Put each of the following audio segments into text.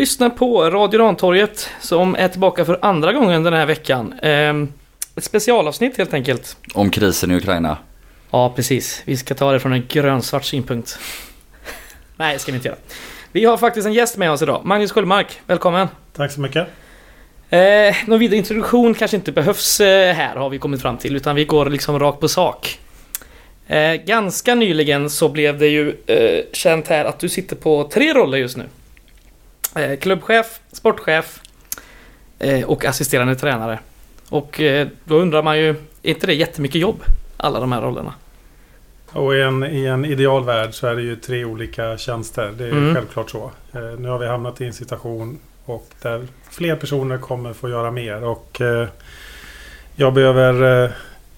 Lyssnar på Radio Rantorget som är tillbaka för andra gången den här veckan. Ehm, ett specialavsnitt helt enkelt. Om krisen i Ukraina. Ja, precis. Vi ska ta det från en grönsvart synpunkt. Nej, det ska vi inte göra. Vi har faktiskt en gäst med oss idag. Magnus Sköldmark, välkommen. Tack så mycket. Eh, någon vidare introduktion kanske inte behövs eh, här har vi kommit fram till, utan vi går liksom rakt på sak. Eh, ganska nyligen så blev det ju eh, känt här att du sitter på tre roller just nu. Eh, klubbchef, sportchef eh, och assisterande tränare. Och eh, då undrar man ju, är inte det jättemycket jobb? Alla de här rollerna. Och i en, i en idealvärld så är det ju tre olika tjänster. Det är Mm. självklart så. Nu har vi hamnat i en situation och där fler personer kommer få göra mer. Och jag behöver eh,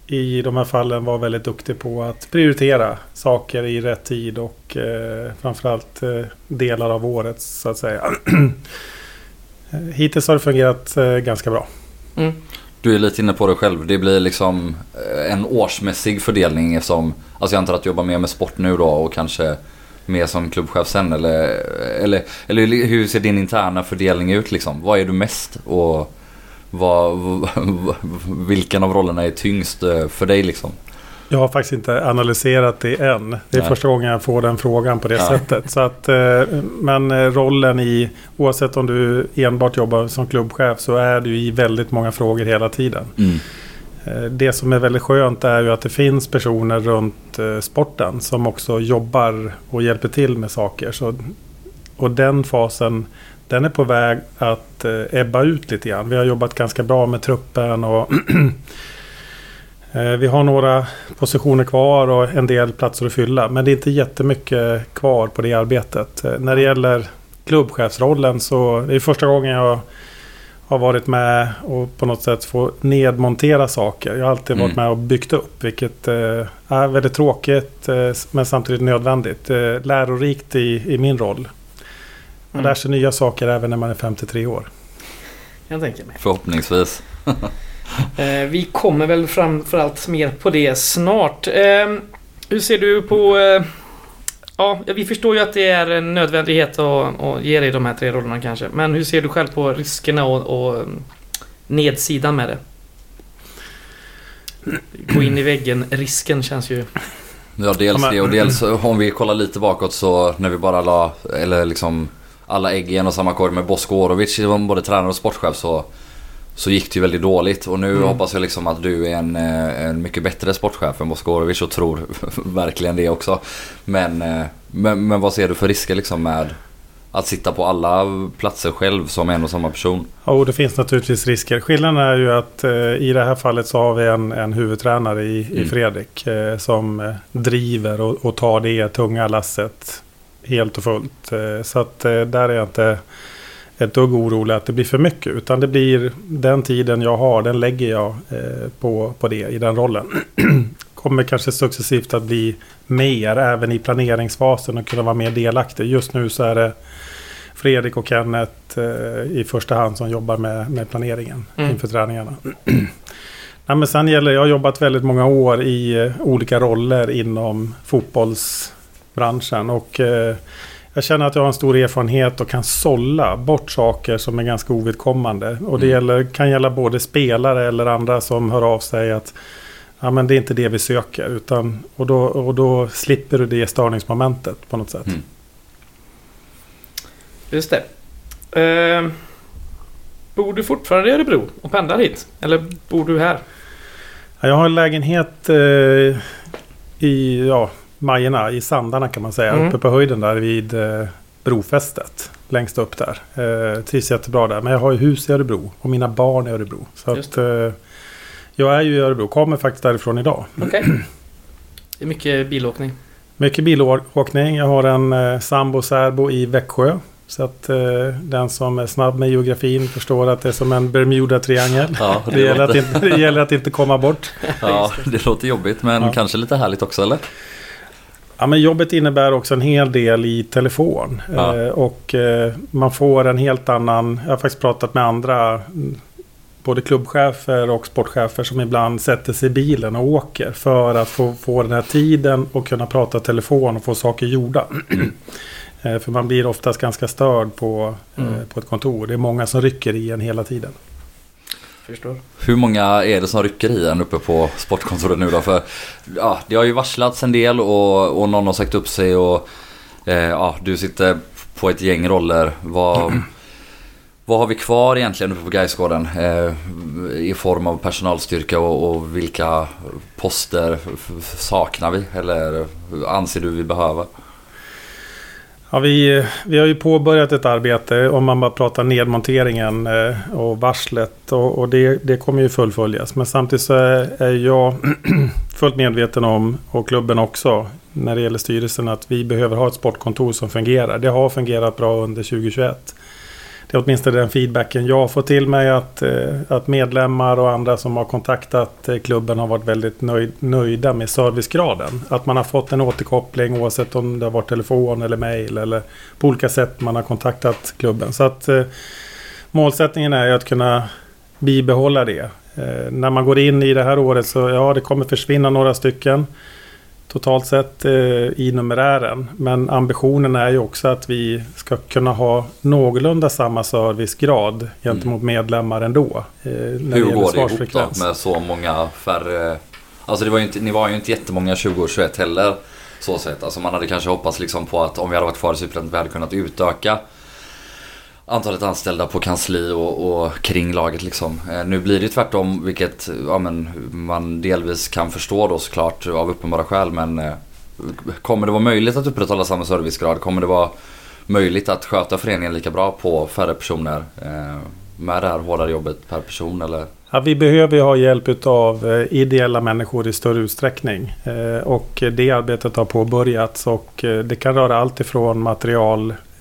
i de här fallen vara väldigt duktig på att prioritera saker i rätt tid och eh, framförallt eh, delar av året så att säga. Hittills har det fungerat eh, ganska bra. Mm. Du är lite inne på det själv. Det blir liksom eh, en årsmässig fördelning eftersom, alltså jag antar att du jobbar mer med sport nu då och kanske mer som klubbchef sen eller, eller, eller hur ser din interna fördelning ut liksom? Vad är du mest och vad, vilken av rollerna är tyngst eh, för dig liksom? Jag har faktiskt inte analyserat det än. Det är Nej. första gången jag får den frågan på det Ja. sättet. Så att, eh, men eh, rollen i, oavsett om du enbart jobbar som klubbchef så är du i väldigt många frågor hela tiden. Mm. Det som är väldigt skönt är ju att det finns personer runt sporten som också jobbar och hjälper till med saker. Så, och den fasen den är på väg att eh, ebba ut lite grann. Vi har jobbat ganska bra med truppen och eh, vi har några positioner kvar och en del platser att fylla. Men det är inte jättemycket kvar på det arbetet. Eh, När det gäller klubbchefsrollen så det är första gången jag har varit med och på något sätt få nedmontera saker. Jag har alltid varit Mm. med och byggt upp, vilket är väldigt tråkigt men samtidigt nödvändigt. Lärorikt i, i min roll. Man Mm. lär sig nya saker även när man är 53 år. Jag tänker mig. Förhoppningsvis. Eh, vi kommer väl framförallt mer på det snart. Eh, hur ser du på... Eh, ja, vi förstår ju att det är en nödvändighet att, att ge dig de här tre rollerna kanske. Men hur ser du själv på riskerna och, och mm, nedsidan med det? Gå in i väggen, risken känns ju... Ja, dels det och dels om vi kollar lite bakåt så när vi bara la, eller liksom alla ägg i en och samma korg med Bosko Orovic som både tränare och sportchef så, så gick det ju väldigt dåligt. Och nu Mm. hoppas jag liksom att du är en, eh, en mycket bättre sportchef än Bosko Orovic och tror verkligen det också. Men, eh, men, men vad ser du för risker liksom med att sitta på alla platser själv som en och samma person? Ja, och det finns naturligtvis risker. Skillnaden är ju att eh, i det här fallet så har vi en, en huvudtränare i, i Mm. Fredrik eh, som eh, driver och, och tar det tunga lasset helt och fullt. Eh, så att eh, där är jag inte ett dugg orolig att det blir för mycket. Utan det blir den tiden jag har, den lägger jag eh, på, på det i den rollen. Kommer kanske successivt att bli mer även i planeringsfasen och kunna vara mer delaktig. Just nu så är det Fredrik och Kenneth i första hand som jobbar med, med planeringen Mm. inför träningarna. Nej, men sen gäller, jag har jobbat väldigt många år i olika roller inom fotbollsbranschen. Och eh, jag känner att jag har en stor erfarenhet och kan sålla bort saker som är ganska ovidkommande. Och det Mm. gäller, kan gälla både spelare eller andra som hör av sig att ja, men det är inte det vi söker. Utan, och, då, och då slipper du det störningsmomentet på något sätt. Mm. Just det. Eh, bor du fortfarande i Örebro och pendlar hit? Eller bor du här? Ja, Jag har en lägenhet eh, i ja, Majerna, i Sandarna kan man säga. Mm. Uppe på höjden där vid eh, brofästet. Längst upp där. Eh, trivs jättebra där. Men jag har ju hus i Örebro. Och mina barn i Örebro. Så Just att, eh, jag är ju i Örebro. Kommer faktiskt därifrån idag. Okej. Det är mycket bilåkning. Mycket bilåkning. Jag har en eh, sambo särbo i Växjö. Så att eh, den som är snabb med geografin förstår att det är som en Bermuda-triangel. Ja, Det gäller, att inte, det gäller att inte komma bort. Ja, det låter jobbigt men Ja. kanske lite härligt också eller? Ja, men jobbet innebär också en hel del i telefon. Ja. Eh, och eh, man får en helt annan... Jag har faktiskt pratat med andra, mm, både klubbchefer och sportchefer som ibland sätter sig i bilen och åker för att få, få den här tiden och kunna prata telefon och få saker gjorda. Eh, för man blir oftast ganska störd på, Mm. på ett kontor. Det är många som rycker i en hela tiden. Förstår. Hur många är det som rycker i en uppe på sportkontoret nu då? För ja, det har ju varslats en del och, och någon har sagt upp sig och eh, ja, du sitter på ett gäng roller. Vad, vad har vi kvar egentligen uppe på Gaisgården eh, i form av personalstyrka och, och vilka poster saknar vi eller anser du vi behöver? Ja, vi, vi har ju påbörjat ett arbete om man bara pratar nedmonteringen eh, och varslet och, och det, det kommer ju fullföljas. Men samtidigt så är, är jag fullt medveten om, och klubben också, när det gäller styrelsen att vi behöver ha ett sportkontor som fungerar. Det har fungerat bra under 2021. Det är åtminstone den feedbacken jag får till mig att, eh, att medlemmar och andra som har kontaktat eh, klubben har varit väldigt nöjd, nöjda med servicegraden. Att man har fått en återkoppling oavsett om det har varit telefon eller mejl eller på olika sätt man har kontaktat klubben. Så att eh, målsättningen är att kunna bibehålla det. När man går in i det här året så ja, det kommer försvinna några stycken totalt sett eh, i numerären. Men ambitionen är ju också att vi ska kunna ha någorlunda samma servicegrad gentemot medlemmar ändå. Eh, Hur går det ihop då med så många färre? Alltså det var ju inte, ni var ju inte jättemånga 2021 heller. Så sett. Alltså man hade kanske hoppats liksom på att om vi hade varit kvar i Superettan att vi hade kunnat utöka antalet anställda på kansli och, och kring laget liksom. Eh, nu blir det ju tvärtom vilket ja, men, man delvis kan förstå då såklart av uppenbara skäl men eh, kommer det vara möjligt att upprätthålla samma servicegrad? Kommer det vara möjligt att sköta föreningen lika bra på färre personer? Eh, med det här hårdare jobbet per person eller? Ja, vi behöver ju ha hjälp av eh, ideella människor i större utsträckning. Och det arbetet har påbörjats och det kan röra allt ifrån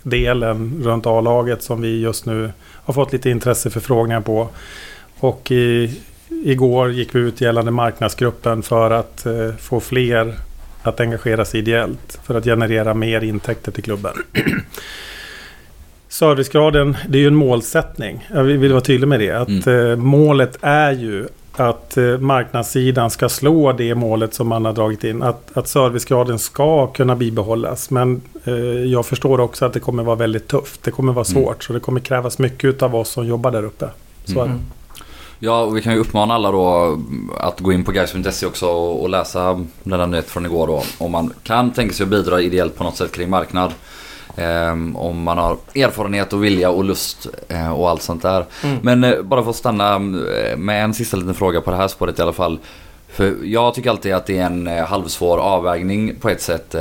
materialdelen runt A-laget som vi just nu har fått lite intresseförfrågningar på. Och i, igår gick vi ut gällande marknadsgruppen för att eh, få fler att engagera sig ideellt för att generera mer intäkter till klubben. Servicegraden, det är ju en målsättning. Jag vill vara tydlig med det. Att eh, målet är ju att eh, marknadssidan ska slå det målet som man har dragit in. Att, att servicegraden ska kunna bibehållas. Men eh, jag förstår också att det kommer vara väldigt tufft. Det kommer vara Mm. svårt. Så det kommer krävas mycket av oss som jobbar där uppe. Så. Mm. Ja, och vi kan ju uppmana alla då att gå in på guys.se också och och läsa den här nyheten från igår då. Om man kan tänka sig att bidra ideellt på något sätt kring marknad. Ehm, om man har erfarenhet och vilja och lust eh, och allt sånt där. Mm. Men eh, bara för att stanna eh, med en sista liten fråga på det här spåret i alla fall. För jag tycker alltid att det är en halvsvår avvägning på ett sätt.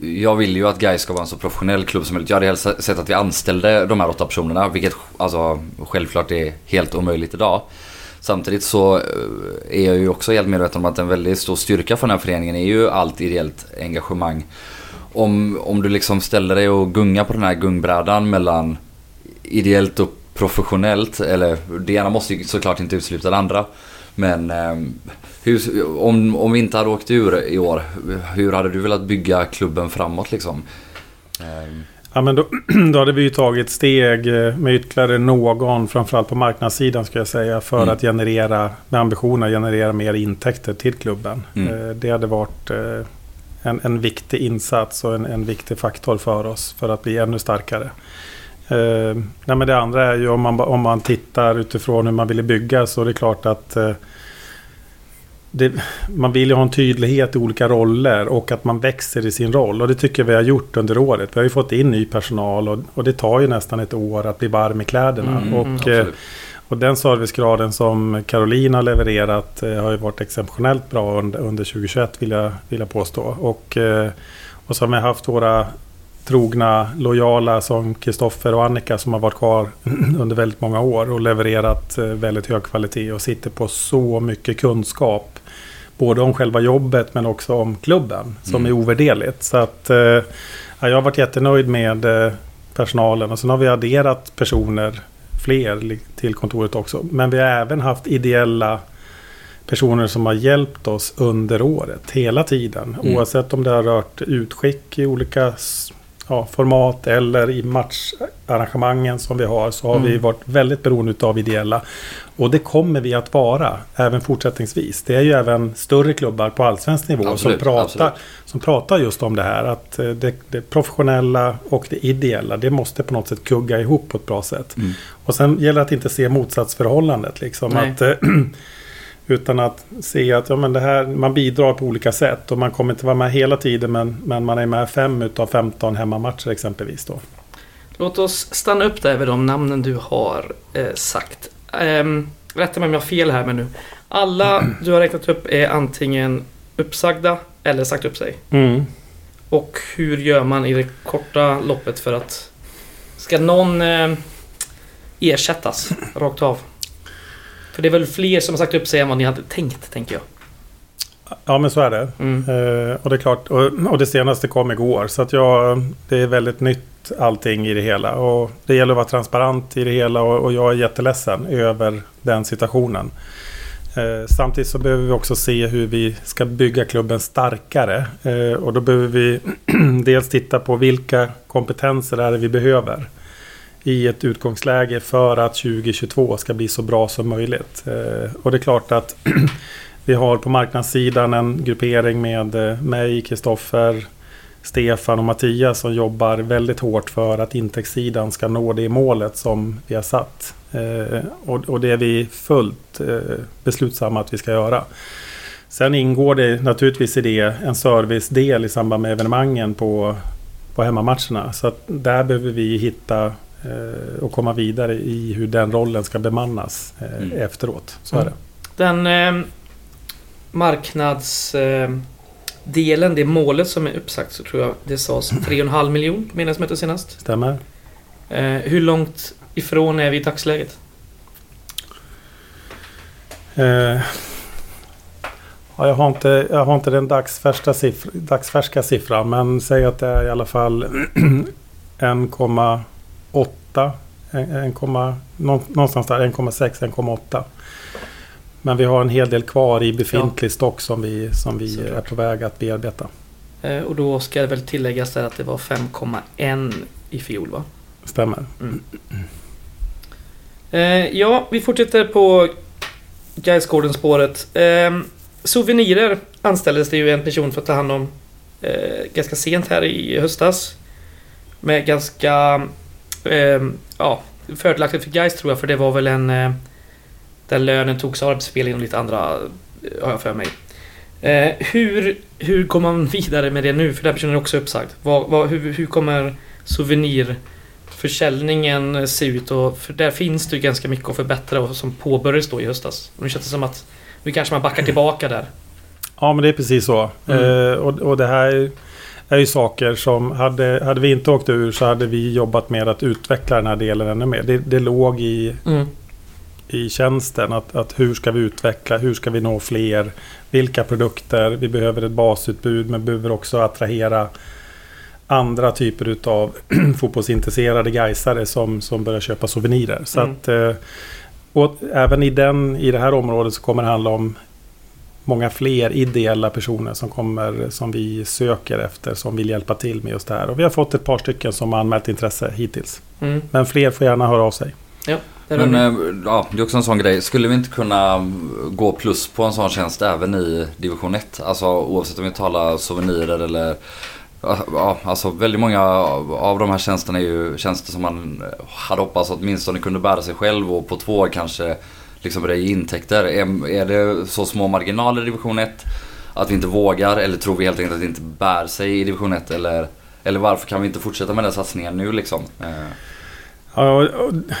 Jag vill ju att Gais ska vara en så professionell klubb som möjligt. Jag hade helst sett att vi anställde de här åtta personerna, vilket alltså, självklart är helt omöjligt idag. Samtidigt så är jag ju också helt medveten om att en väldigt stor styrka för den här föreningen är ju allt ideellt engagemang. Om, om du liksom ställer dig och gungar på den här gungbrädan mellan ideellt och professionellt, eller det ena måste ju såklart inte utesluta det andra. Men eh, hur, om, om vi inte hade åkt ur i år, hur hade du velat bygga klubben framåt liksom? Eh, Ja, men då, då hade vi ju tagit steg eh, med ytterligare någon, framförallt på marknadssidan ska jag säga, för Mm. att generera, med ambitionen att generera mer intäkter till klubben. Mm. Eh, Det hade varit eh, en, en viktig insats och en, en viktig faktor för oss för att bli ännu starkare. Eh, nej, men det andra är ju om man, om man tittar utifrån hur man ville bygga så är det klart att eh, det, man vill ju ha en tydlighet i olika roller och att man växer i sin roll. Och det tycker jag vi har gjort under året. Vi har ju fått in ny personal och, och det tar ju nästan ett år att bli varm i kläderna. Mm, och, eh. Och den servicegraden som Caroline har levererat eh, har ju varit exceptionellt bra under, under 2021 vill jag, vill jag påstå. Och, eh, och så har vi haft våra trogna, lojala som Kristoffer och Annika som har varit kvar under väldigt många år och levererat eh, väldigt hög kvalitet och sitter på så mycket kunskap. Både om själva jobbet men också om klubben som Mm. är ovärderligt. Så att eh, ja, jag har varit jättenöjd med eh, personalen och sen har vi adderat personer fler till kontoret också. Men vi har även haft ideella personer som har hjälpt oss under året hela tiden. Mm. Oavsett om det har rört utskick i olika ja, format eller i matcharrangemangen som vi har så har Mm. vi varit väldigt beroende av ideella. Och det kommer vi att vara även fortsättningsvis. Det är ju även större klubbar på allsvensk nivå Absolut, som, pratar, absolut. som pratar just om det här. Att eh, det, det professionella och det ideella det måste på något sätt kugga ihop på ett bra sätt. Mm. Och sen gäller det att inte se motsatsförhållandet. Liksom, Nej. att, eh, utan att se att ja, men det här, man bidrar på olika sätt. Och man kommer inte vara med hela tiden men, men man är med fem utav 15 hemmamatcher exempelvis. Då. Låt oss stanna upp där vid de namnen du har eh, sagt. Um, rätta mig om jag har fel här men nu. Alla du har räknat upp är antingen uppsagda eller sagt upp sig. Och hur gör man i det korta loppet för att... Ska någon eh, ersättas rakt av? För det är väl fler som har sagt upp sig än vad ni hade tänkt, tänker jag. Ja men så är det. Mm. Eh, och det är klart, och, och det senaste kom igår. Så att jag, det är väldigt nytt allting i det hela. Och det gäller att vara transparent i det hela och, och jag är jätteledsen över den situationen. Eh, samtidigt så behöver vi också se hur vi ska bygga klubben starkare. Eh, och då behöver vi dels titta på vilka kompetenser är det vi behöver i ett utgångsläge för att 2022 ska bli så bra som möjligt. Eh, och det är klart att vi har på marknadssidan en gruppering med eh, mig, Kristoffer, Stefan och Mattias som jobbar väldigt hårt för att intäktssidan ska nå det målet som vi har satt. Eh, och, det är vi fullt beslutsamma att vi ska göra. Sen ingår det naturligtvis i det en servicedel i samband med evenemangen på, på hemmamatcherna. Så att där behöver vi hitta Eh, och komma vidare i hur den rollen ska bemannas eh, mm. efteråt. Så mm. är det. Den eh, marknadsdelen, eh, det målet som är uppsagt, så tror jag det sades 3,5 miljon på medlemsmötet senast. Stämmer. Eh, hur långt ifrån är vi i dagsläget? Eh, ja, jag, har inte, jag har inte den dagsfärska, siffra, dagsfärska siffran men säg att det är i alla fall 1, 8, 1, någonstans där 1,6-1,8. Men vi har en hel del kvar i befintlig ja. stock som vi, som vi är på väg att bearbeta. Eh, och då ska det väl tilläggas där att det var 5,1 i fjol va? Stämmer. Mm. Eh, ja, vi fortsätter på Gaisgården spåret. Eh, souvenirer anställdes det ju en person för att ta hand om eh, ganska sent här i höstas. Med ganska eh, ja, fördelaktigt för Gais tror jag, för det var väl en... Eh, där lönen togs av arbetsförmedlingen och lite andra, eh, har jag för mig. Eh, hur, hur går man vidare med det nu? För den personen är också uppsagd. Vad, vad, hur, hur kommer souvenirförsäljningen se ut? Och, för där finns det ju ganska mycket att förbättra och som påbörjades då i höstas. Nu känns det som att nu kanske man backar tillbaka där. Ja, men det är precis så. Mm. Eh, och, och det här är ju saker som hade, hade vi inte åkt ur så hade vi jobbat med att utveckla den här delen ännu mer. Det, det låg i, Mm. i tjänsten att, att hur ska vi utveckla, hur ska vi nå fler, vilka produkter, vi behöver ett basutbud men behöver också attrahera andra typer utav fotbollsintresserade gaisare som, som börjar köpa souvenirer. Så Mm. att, eh, och även i, den, i det här området så kommer det handla om många fler ideella personer som kommer som vi söker efter som vill hjälpa till med just det här. Och vi har fått ett par stycken som har anmält intresse hittills. Mm. Men fler får gärna höra av sig. Där har Men eh, ja, det är också en sån grej. Skulle vi inte kunna gå plus på en sån tjänst även i division 1? Alltså oavsett om vi talar souvenirer eller Ja, alltså väldigt många av de här tjänsterna är ju tjänster som man hade hoppats åtminstone kunde bära sig själv och på två år kanske liksom börja ge intäkter. Är, är det så små marginaler i division 1 att vi inte vågar eller tror vi helt enkelt att det inte bär sig i division 1 eller, eller varför kan vi inte fortsätta med den satsningen nu liksom? Eh, Ja,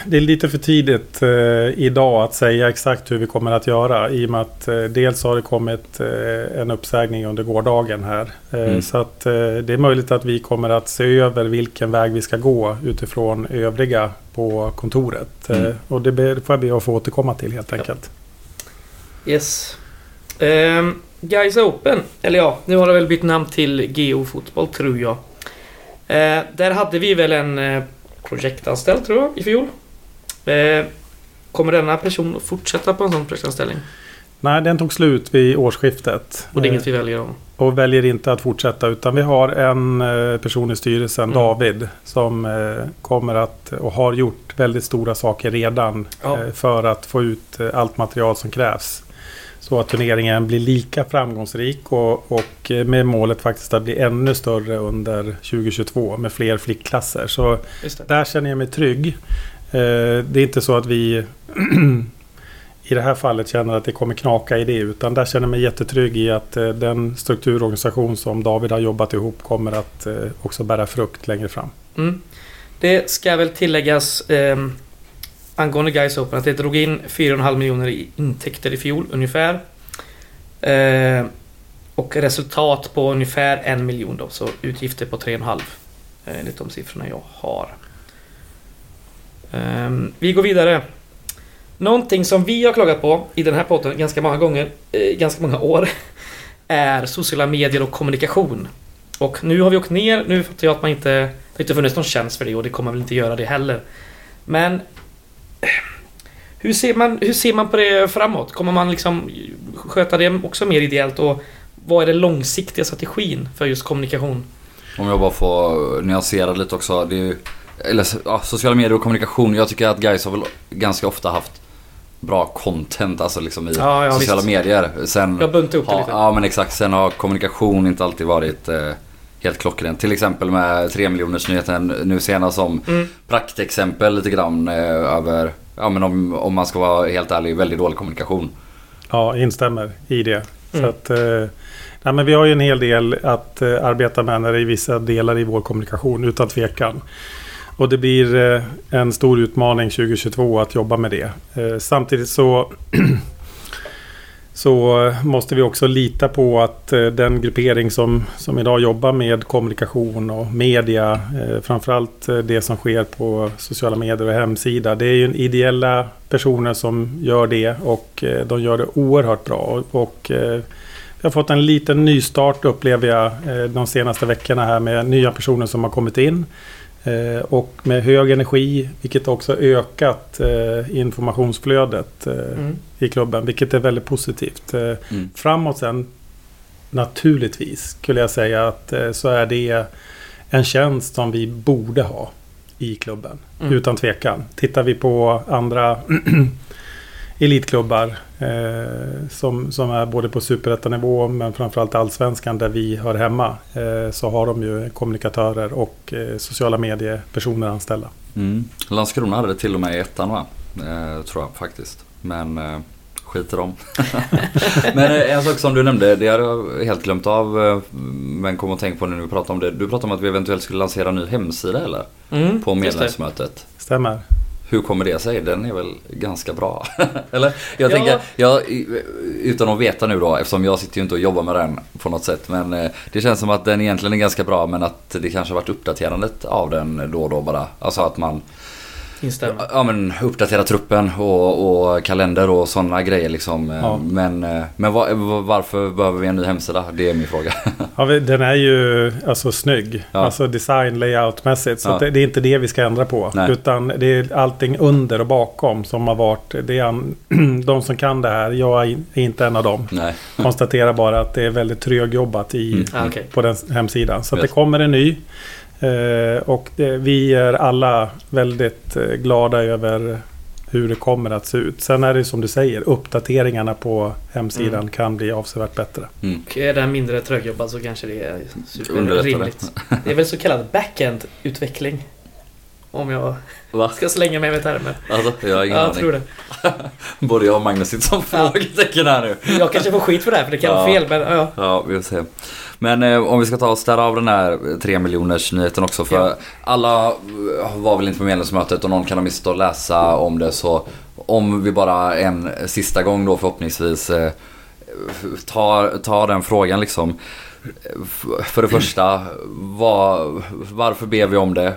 det är lite för tidigt eh, idag att säga exakt hur vi kommer att göra i och med att eh, dels har det kommit eh, en uppsägning under gårdagen här. Eh, Mm. Så att eh, det är möjligt att vi kommer att se över vilken väg vi ska gå utifrån övriga på kontoret. Mm. Eh, och det ber- får jag be att få återkomma till helt Ja. enkelt. Yes. Um, Guys Open, eller ja, nu har det väl bytt namn till GO Fotboll tror jag. Eh, där hade vi väl en projektanställd tror jag i fjol. Eh, kommer denna person fortsätta på en sån projektanställning? Nej, den tog slut vid årsskiftet. Och det är Eh, inget vi väljer om. och väljer inte att fortsätta utan vi har en eh, person i styrelsen, Mm. David, som eh, kommer att och har gjort väldigt stora saker redan Ja. eh, för att få ut eh, allt material som krävs. Så att turneringen blir lika framgångsrik och, och eh, med målet faktiskt att bli ännu större under 2022 med fler flickklasser. Så där känner jag mig trygg. Eh, Det är inte så att vi i det här fallet känner att det kommer knaka i det. Utan där känner jag mig jättetrygg i att eh, den strukturorganisation som David har jobbat ihop kommer att också bära frukt längre fram. Mm. Det ska väl tilläggas eh, angående Guys Open att det drog in 4,5 miljoner i intäkter i fjol ungefär. Eh, och resultat på ungefär en miljon då, så utgifter på 3,5 eh, enligt de siffrorna jag har. Ehm, vi går vidare. Någonting som vi har klagat på i den här podden ganska många gånger, eh, ganska många år, är sociala medier och kommunikation. Och nu har vi åkt ner, nu fattar jag att man inte... Det har inte funnits någon tjänst för det och det kommer väl inte göra det heller. Men... Hur ser man, hur ser man på det framåt? Kommer man liksom sköta det också mer ideellt? Och vad är den långsiktiga strategin för just kommunikation? Om jag bara får nyansera lite också. Det är ju, eller ja, sociala medier och kommunikation. Jag tycker att guys har väl ganska ofta haft bra content alltså liksom i Ja, ja, sociala visst. medier. Sen, Jag buntar upp det lite. ja men exakt. Sen har kommunikation inte alltid varit eh, helt klockren. Till exempel med 3 miljoners nyheten nu senast som Mm. praktexempel lite grann eh, över, ja men om, om man ska vara helt ärlig, väldigt dålig kommunikation. Ja, instämmer i det. Så Mm. att, eh, nej, men vi har ju en hel del att eh, arbeta med när det är vissa delar i vår kommunikation, utan tvekan. Och det blir eh, en stor utmaning 2022 att jobba med det. Samtidigt så så eh, måste vi också lita på att eh, den gruppering som, som idag jobbar med kommunikation och media, eh, framförallt eh, det som sker på sociala medier och hemsida, det är ju ideella personer som gör det och de gör det oerhört bra. Och, vi har fått en liten nystart upplever jag de senaste veckorna här med nya personer som har kommit in. Eh, och med hög energi, vilket också ökat eh, informationsflödet eh, Mm. i klubben, vilket är väldigt positivt. Eh, Mm. Framåt sen, naturligtvis, skulle jag säga att eh, så är det en tjänst som vi borde ha i klubben. Mm. Utan tvekan. Tittar vi på andra elitklubbar eh, som, som är både på superettanivå men framförallt allsvenskan där vi hör hemma. Eh, så har de ju kommunikatörer och eh, sociala mediepersoner anställda. Mm. Landskrona hade det till och med i ettan va? Eh, tror jag faktiskt. Men eh, skit i dem. men eh, en sak som du nämnde, det hade jag helt glömt av. Eh, men kom och tänk på när vi pratade om det. Du pratade om att vi eventuellt skulle lansera en ny hemsida eller? Mm, På medlemsmötet. Stämmer? Hur kommer det sig? Den är väl ganska bra? Eller? Jag Ja. tänker, jag, utan att veta nu då, eftersom jag sitter ju inte och jobbar med den på något sätt. Men eh, det känns som att den egentligen är ganska bra men att det kanske har varit uppdaterandet av den då och då bara. Alltså att man Instämmer. ja, men uppdatera truppen och, och kalender och sådana grejer liksom. Ja. Men, eh, men va- va- varför behöver vi en ny hemsida? Det är min fråga. Ja, den är ju alltså snygg. Ja. Alltså design, layoutmässigt. Så Ja. det, det är inte det vi ska ändra på. Nej. Utan det är allting under och bakom som har varit... Det är an, de som kan det här. Jag är in- är inte en av dem. Nej. Konstaterar bara att det är väldigt trögjobbat i, Mm. Ah, på den hemsidan. Så det kommer en ny. Eh, och det, vi är alla väldigt eh, glada över hur det kommer att se ut. Sen är det som du säger, uppdateringarna på hemsidan Mm. kan bli avsevärt bättre. Mm. Och är den mindre trögjobbad så kanske det är superrimligt. Det är väl så kallad backend-utveckling. Om jag Va? ska slänga mig med termen. Alltså, jag har ingen Ja, jag aning. tror det. Både jag och Magnus sitter som frågetecken här nu. Jag kanske får skit för det här för det kan vara Ja. fel men ja. Ja, vi får se. Men eh, om vi ska ta och städa av den här 3 miljoners nyheten också. För Ja. alla eh, var väl inte på medlemsmötet och någon kan ha missat att läsa om det. Så om vi bara en sista gång då förhoppningsvis eh, tar, tar den frågan liksom. För det första, var, varför ber vi om det?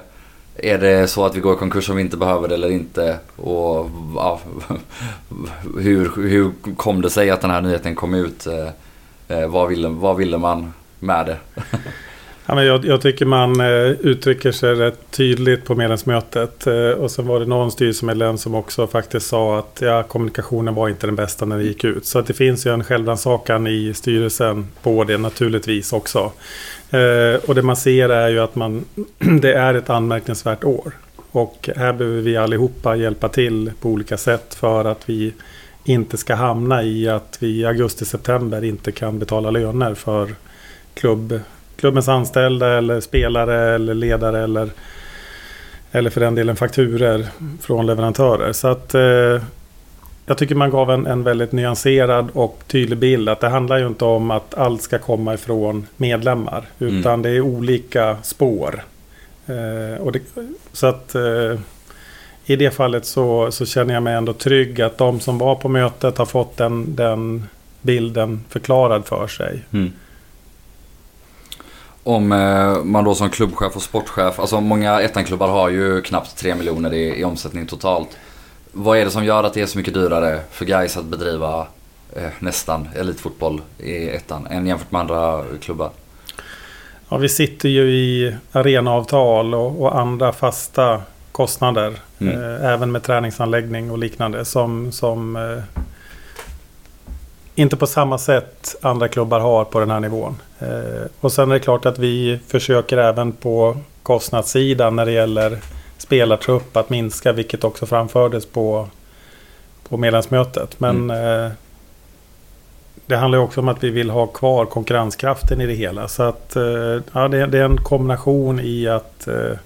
Är det så att vi går i konkurs om vi inte behöver det eller inte? Och ja, hur, hur kom det sig att den här nyheten kom ut? Eh, Eh, vad, ville, vad ville man med det? Ja, men jag, jag tycker man eh, uttrycker sig rätt tydligt på medlemsmötet. Eh, och sen var det någon styrelsemedlem som också faktiskt sa att ja, kommunikationen var inte den bästa när det gick ut. Så att det finns ju en självrannsakan i styrelsen på det naturligtvis också. Eh, och det man ser är ju att man, det är ett anmärkningsvärt år. Och här behöver vi allihopa hjälpa till på olika sätt för att vi inte ska hamna i att vi i augusti-september inte kan betala löner för klubb, klubbens anställda eller spelare eller ledare eller, eller för den delen fakturer från leverantörer. Så att eh, jag tycker man gav en, en väldigt nyanserad och tydlig bild att det handlar ju inte om att allt ska komma ifrån medlemmar utan mm. det är olika spår. Eh, och det, så att eh, i det fallet så, så känner jag mig ändå trygg att de som var på mötet har fått den, den bilden förklarad för sig. Mm. Om eh, man då som klubbchef och sportchef, alltså många ettanklubbar har ju knappt 3 miljoner i, i omsättning totalt. Vad är det som gör att det är så mycket dyrare för guys att bedriva eh, nästan elitfotboll i ettan än jämfört med andra klubbar? Ja, vi sitter ju i arenaavtal och, och andra fasta kostnader. Mm. Eh, även med träningsanläggning och liknande som, som eh, inte på samma sätt andra klubbar har på den här nivån. Eh, och sen är det klart att vi försöker även på kostnadssidan när det gäller spelartrupp att minska, vilket också framfördes på, på medlemsmötet. Men mm. eh, det handlar också om att vi vill ha kvar konkurrenskraften i det hela. Så att eh, ja, det, det, är en kombination i att eh,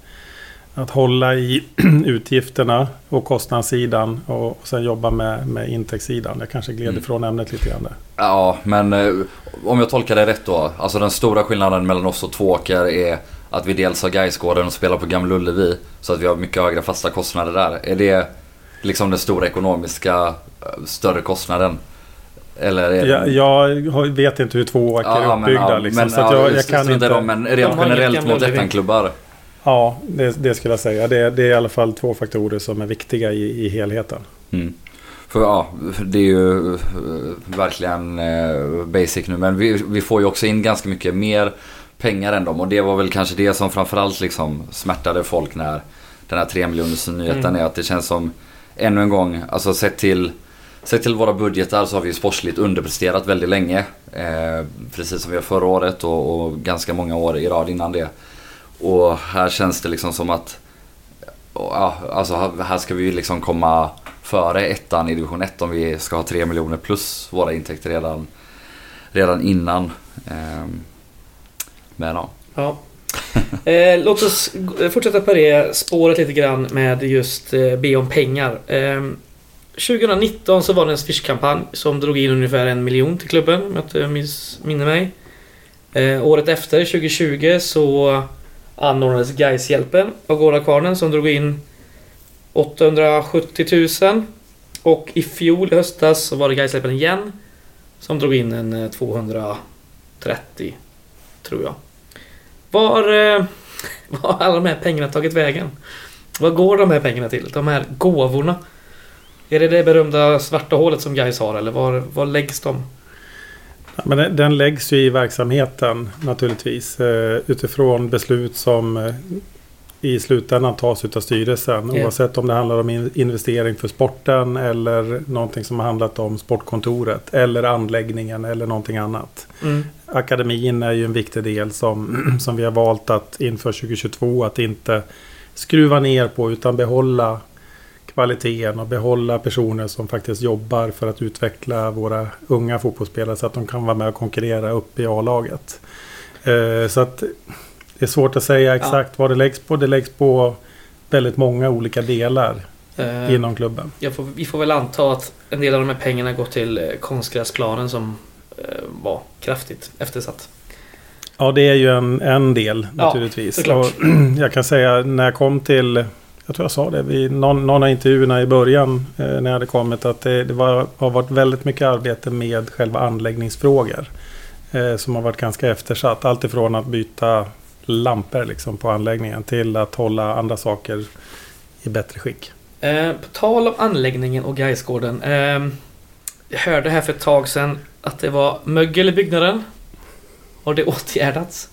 att hålla i utgifterna och kostnadssidan och, sen jobba med, med intäktssidan. Jag kanske gled mm. ifrån ämnet lite grann där. Ja, men eh, om jag tolkar det rätt då. Alltså den stora skillnaden mellan oss och Tvååker är att vi dels har Gaisgården och spelar på Gamla Ullevi. Så att vi har mycket högre fasta kostnader där. Är det liksom den stora ekonomiska eh, större kostnaden? Eller är det... jag, jag vet inte hur Tvååker ja, är uppbyggda. Men, ja, liksom, men, så att jag, jag kan inte... Dem, men rent generellt mot ettanklubbar. Ja, det, det, skulle jag säga. Det, det, är i alla fall två faktorer som är viktiga i, i helheten. Mm. För ja, det är ju eh, verkligen eh, basic nu. Men vi, vi, får ju också in ganska mycket mer pengar än dem. Och det var väl kanske det som framförallt liksom smärtade folk när den här 3 miljoners nyheten mm. är. Att det känns som, ännu en gång, alltså sett till, sett till våra budgetar så har vi ju sportsligt underpresterat väldigt länge. Eh, precis som vi har förra året och, och ganska många år i rad innan det. Och här känns det liksom som att ja, alltså här ska vi liksom komma före ettan i division 1 om vi ska ha 3 miljoner plus våra intäkter redan, redan innan. Ehm, men ja. ja. eh, låt oss fortsätta på det spåret lite grann med just eh, be om pengar. Eh, 2019 så var det en Swish-kampanj som drog in ungefär en miljon till klubben om jag inte minns, mig. Eh, året efter, 2020, så anordnades Gaishjälpen av Gårdakvarnen som drog in 870 000. Och i fjol i höstas så var det Gaishjälpen igen som drog in en eh, 230 tror jag. Var, eh, var har alla de här pengarna tagit vägen? Vad går de här pengarna till? De här gåvorna? Är det det berömda svarta hålet som Gais har eller var, var läggs de? Men den, den läggs ju i verksamheten naturligtvis eh, utifrån beslut som eh, i slutändan tas av styrelsen. Yeah. Oavsett om det handlar om investering för sporten eller någonting som har handlat om sportkontoret eller anläggningen eller någonting annat. Mm. Akademin är ju en viktig del som, som vi har valt att inför 2022 att inte skruva ner på utan behålla kvaliteten och behålla personer som faktiskt jobbar för att utveckla våra unga fotbollsspelare så att de kan vara med och konkurrera upp i A-laget. Eh, så att det är svårt att säga exakt ja. vad det läggs på. Det läggs på väldigt många olika delar uh, inom klubben. Får, vi får väl anta att en del av de här pengarna går till eh, konstgräsplanen som uh, var kraftigt eftersatt. Ja, det är ju en, en del naturligtvis. Ja, jag kan säga när jag kom till jag tror jag sa det vid någon, någon av intervjuerna i början eh, när jag hade kommit att det, det var, har varit väldigt mycket arbete med själva anläggningsfrågor. Eh, som har varit ganska eftersatt. Allt ifrån att byta lampor liksom, på anläggningen till att hålla andra saker i bättre skick. Eh, på tal om anläggningen och Gaisgården. Eh, jag hörde här för ett tag sedan att det var mögel i byggnaden. Har det åtgärdats?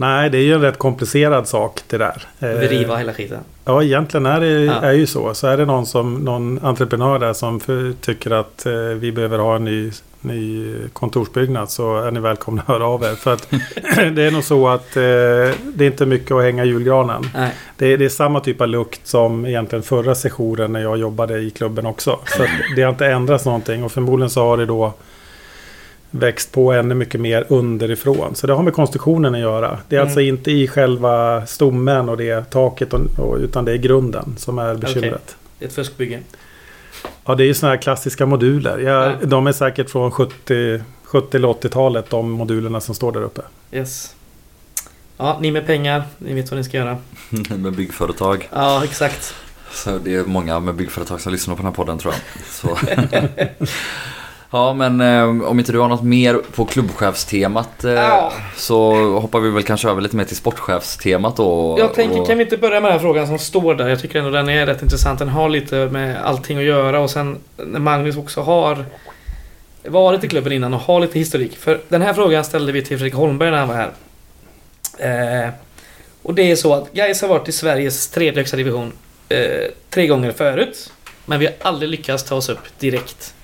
Nej, det är ju en rätt komplicerad sak det där. Vi Eh, riva hela skiten. Ja, egentligen är det Ja. är ju så. Så är det någon, som, någon entreprenör där som för, tycker att eh, vi behöver ha en ny, ny kontorsbyggnad så är ni välkomna att höra av er. För att det är nog så att eh, det är inte mycket att hänga julgranen. Det är, det är samma typ av lukt som egentligen förra sessionen när jag jobbade i klubben också. Så det har inte ändrats någonting och förmodligen så har det då växt på ännu mycket mer underifrån. Så det har med konstruktionen att göra. Det är Mm. alltså inte i själva stommen och det taket och, och, utan det är grunden som är bekymret. Det är ett fuskbygge. Ja, det är ju sådana här klassiska moduler. Ja, Ja. De är säkert från 70, 70 eller 80-talet de modulerna som står där uppe. Yes. Ja, ni med pengar, ni vet vad ni ska göra. med byggföretag. Ja, exakt. Så det är många med byggföretag som lyssnar på den här podden tror jag. Ja men eh, om inte du har något mer på klubbchefstemat eh, Ja. så hoppar vi väl kanske över lite mer till sportchefstemat då. Jag tänker, och, kan vi inte börja med den här frågan som står där? Jag tycker ändå den är rätt intressant. Den har lite med allting att göra och sen när Magnus också har varit i klubben innan och har lite historik. För den här frågan ställde vi till Fredrik Holmberg när han var här. Eh, och det är så att Gais har varit i Sveriges tredje högsta division eh, tre gånger förut. Men vi har aldrig lyckats ta oss upp direkt.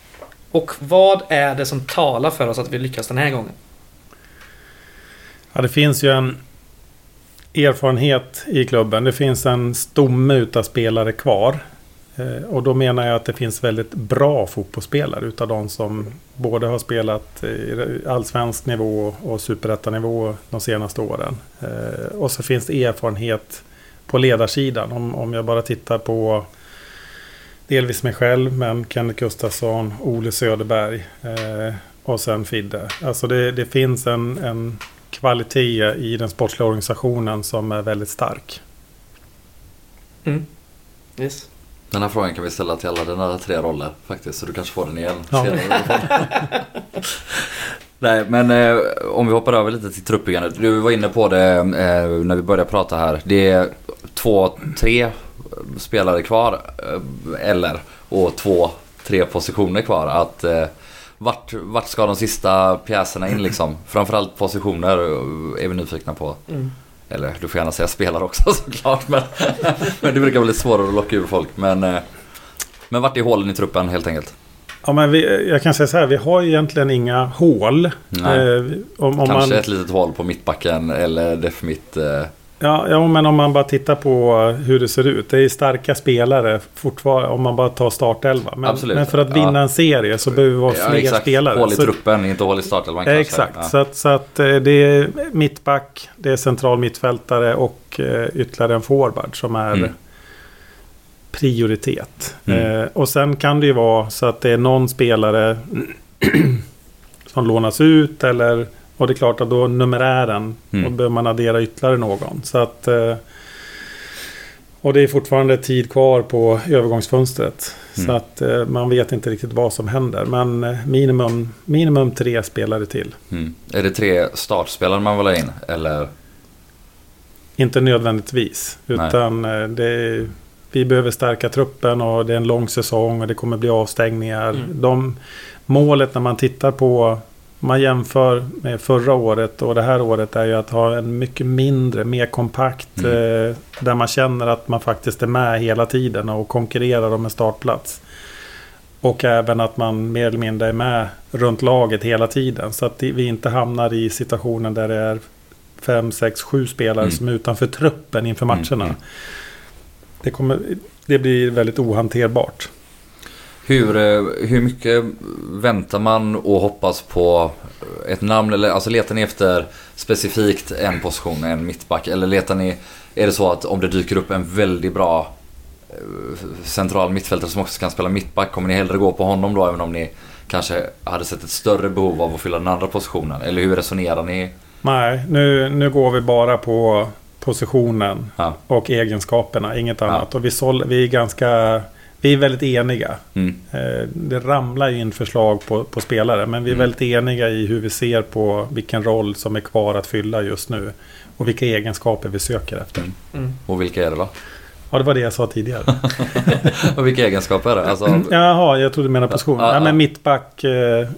Och vad är det som talar för oss att vi lyckas den här gången? Ja, det finns ju en erfarenhet i klubben. Det finns en stomme utav spelare kvar. Eh, och då menar jag att det finns väldigt bra fotbollsspelare utav de som både har spelat i allsvensk nivå och superettanivå de senaste åren. Eh, och så finns det erfarenhet på ledarsidan. Om, om jag bara tittar på delvis mig själv, men Kenneth Gustafsson, Ole Söderberg eh, och sen Fidde. Alltså det, det finns en, en kvalitet i den sportsliga organisationen som är väldigt stark. Mm. Yes. Den här frågan kan vi ställa till alla dina tre roller faktiskt. Så du kanske får den igen Ja. senare. Nej men eh, om vi hoppar över lite till truppbyggandet. Du var inne på det eh, när vi började prata här. Det är två, tre spelare kvar. Eh, eller och två, tre positioner kvar. Att eh, vart, vart ska de sista pjäserna in liksom? Framförallt positioner eh, är vi nyfikna på. Mm. Eller du får gärna säga spelare också såklart. Men, men det brukar vara lite svårare att locka ur folk. Men, eh, men vart är hålen i truppen helt enkelt? Ja, men vi, jag kan säga så här, vi har egentligen inga hål. Eh, om, om Kanske man, ett litet hål på mittbacken eller def mitt. Eh, ja, ja, men om man bara tittar på hur det ser ut. Det är starka spelare fortfarande om man bara tar startelva. Men, Absolut. men för att vinna Ja. en serie så behöver vi vara ja, fler exakt. spelare. Hål i Så- truppen, inte hål i startelvan Eh, kanske. Exakt, Ja. så, att, så att eh, det är mittback, det är central mittfältare och eh, ytterligare en forward som är Mm. prioritet. Mm. Eh, och sen kan det ju vara så att det är någon spelare som lånas ut eller och det är klart att då numerären Mm. och behöver man addera ytterligare någon. Så att eh, och det är fortfarande tid kvar på övergångsfönstret. Mm. Så att eh, man vet inte riktigt vad som händer. Men eh, minimum, minimum tre spelare till. Mm. Är det tre startspelare man vill ha in? Eller? Inte nödvändigtvis. Utan det är, vi behöver stärka truppen och det är en lång säsong och det kommer bli avstängningar. Mm. De, målet när man tittar på man jämför med förra året och det här året är ju att ha en mycket mindre, mer kompakt. Mm. Eh, där man känner att man faktiskt är med hela tiden och konkurrerar om en startplats. Och även att man mer eller mindre är med runt laget hela tiden. Så att vi inte hamnar i situationen där det är fem, sex, sju spelare Mm. som är utanför truppen inför Mm, matcherna. mm. Det, kommer, det blir väldigt ohanterbart. Hur, eh, hur mycket väntar man och hoppas på ett namn? Eller alltså letar ni efter specifikt en position, en mittback? Eller letar ni, är det så att om det dyker upp en väldigt bra eh, central mittfältare som också kan spela mittback, kommer ni hellre gå på honom då även om ni kanske hade sett ett större behov av att fylla den andra positionen? Eller hur resonerar ni? Nej, nu, nu går vi bara på positionen Ja. och egenskaperna, inget annat. Och vi, sål, vi är ganska... Vi är väldigt eniga. Mm. Eh, Det ramlar in förslag på, på spelare. Men vi är Mm. väldigt eniga i hur vi ser på vilken roll som är kvar att fylla just nu. Och vilka egenskaper vi söker efter. Mm. Mm. Och vilka är det då? Ja, det var det jag sa tidigare. Och vilka egenskaper är det? Alltså, Jaha, jag trodde du menade position. Ja, Ja, ja. men mittback, eh,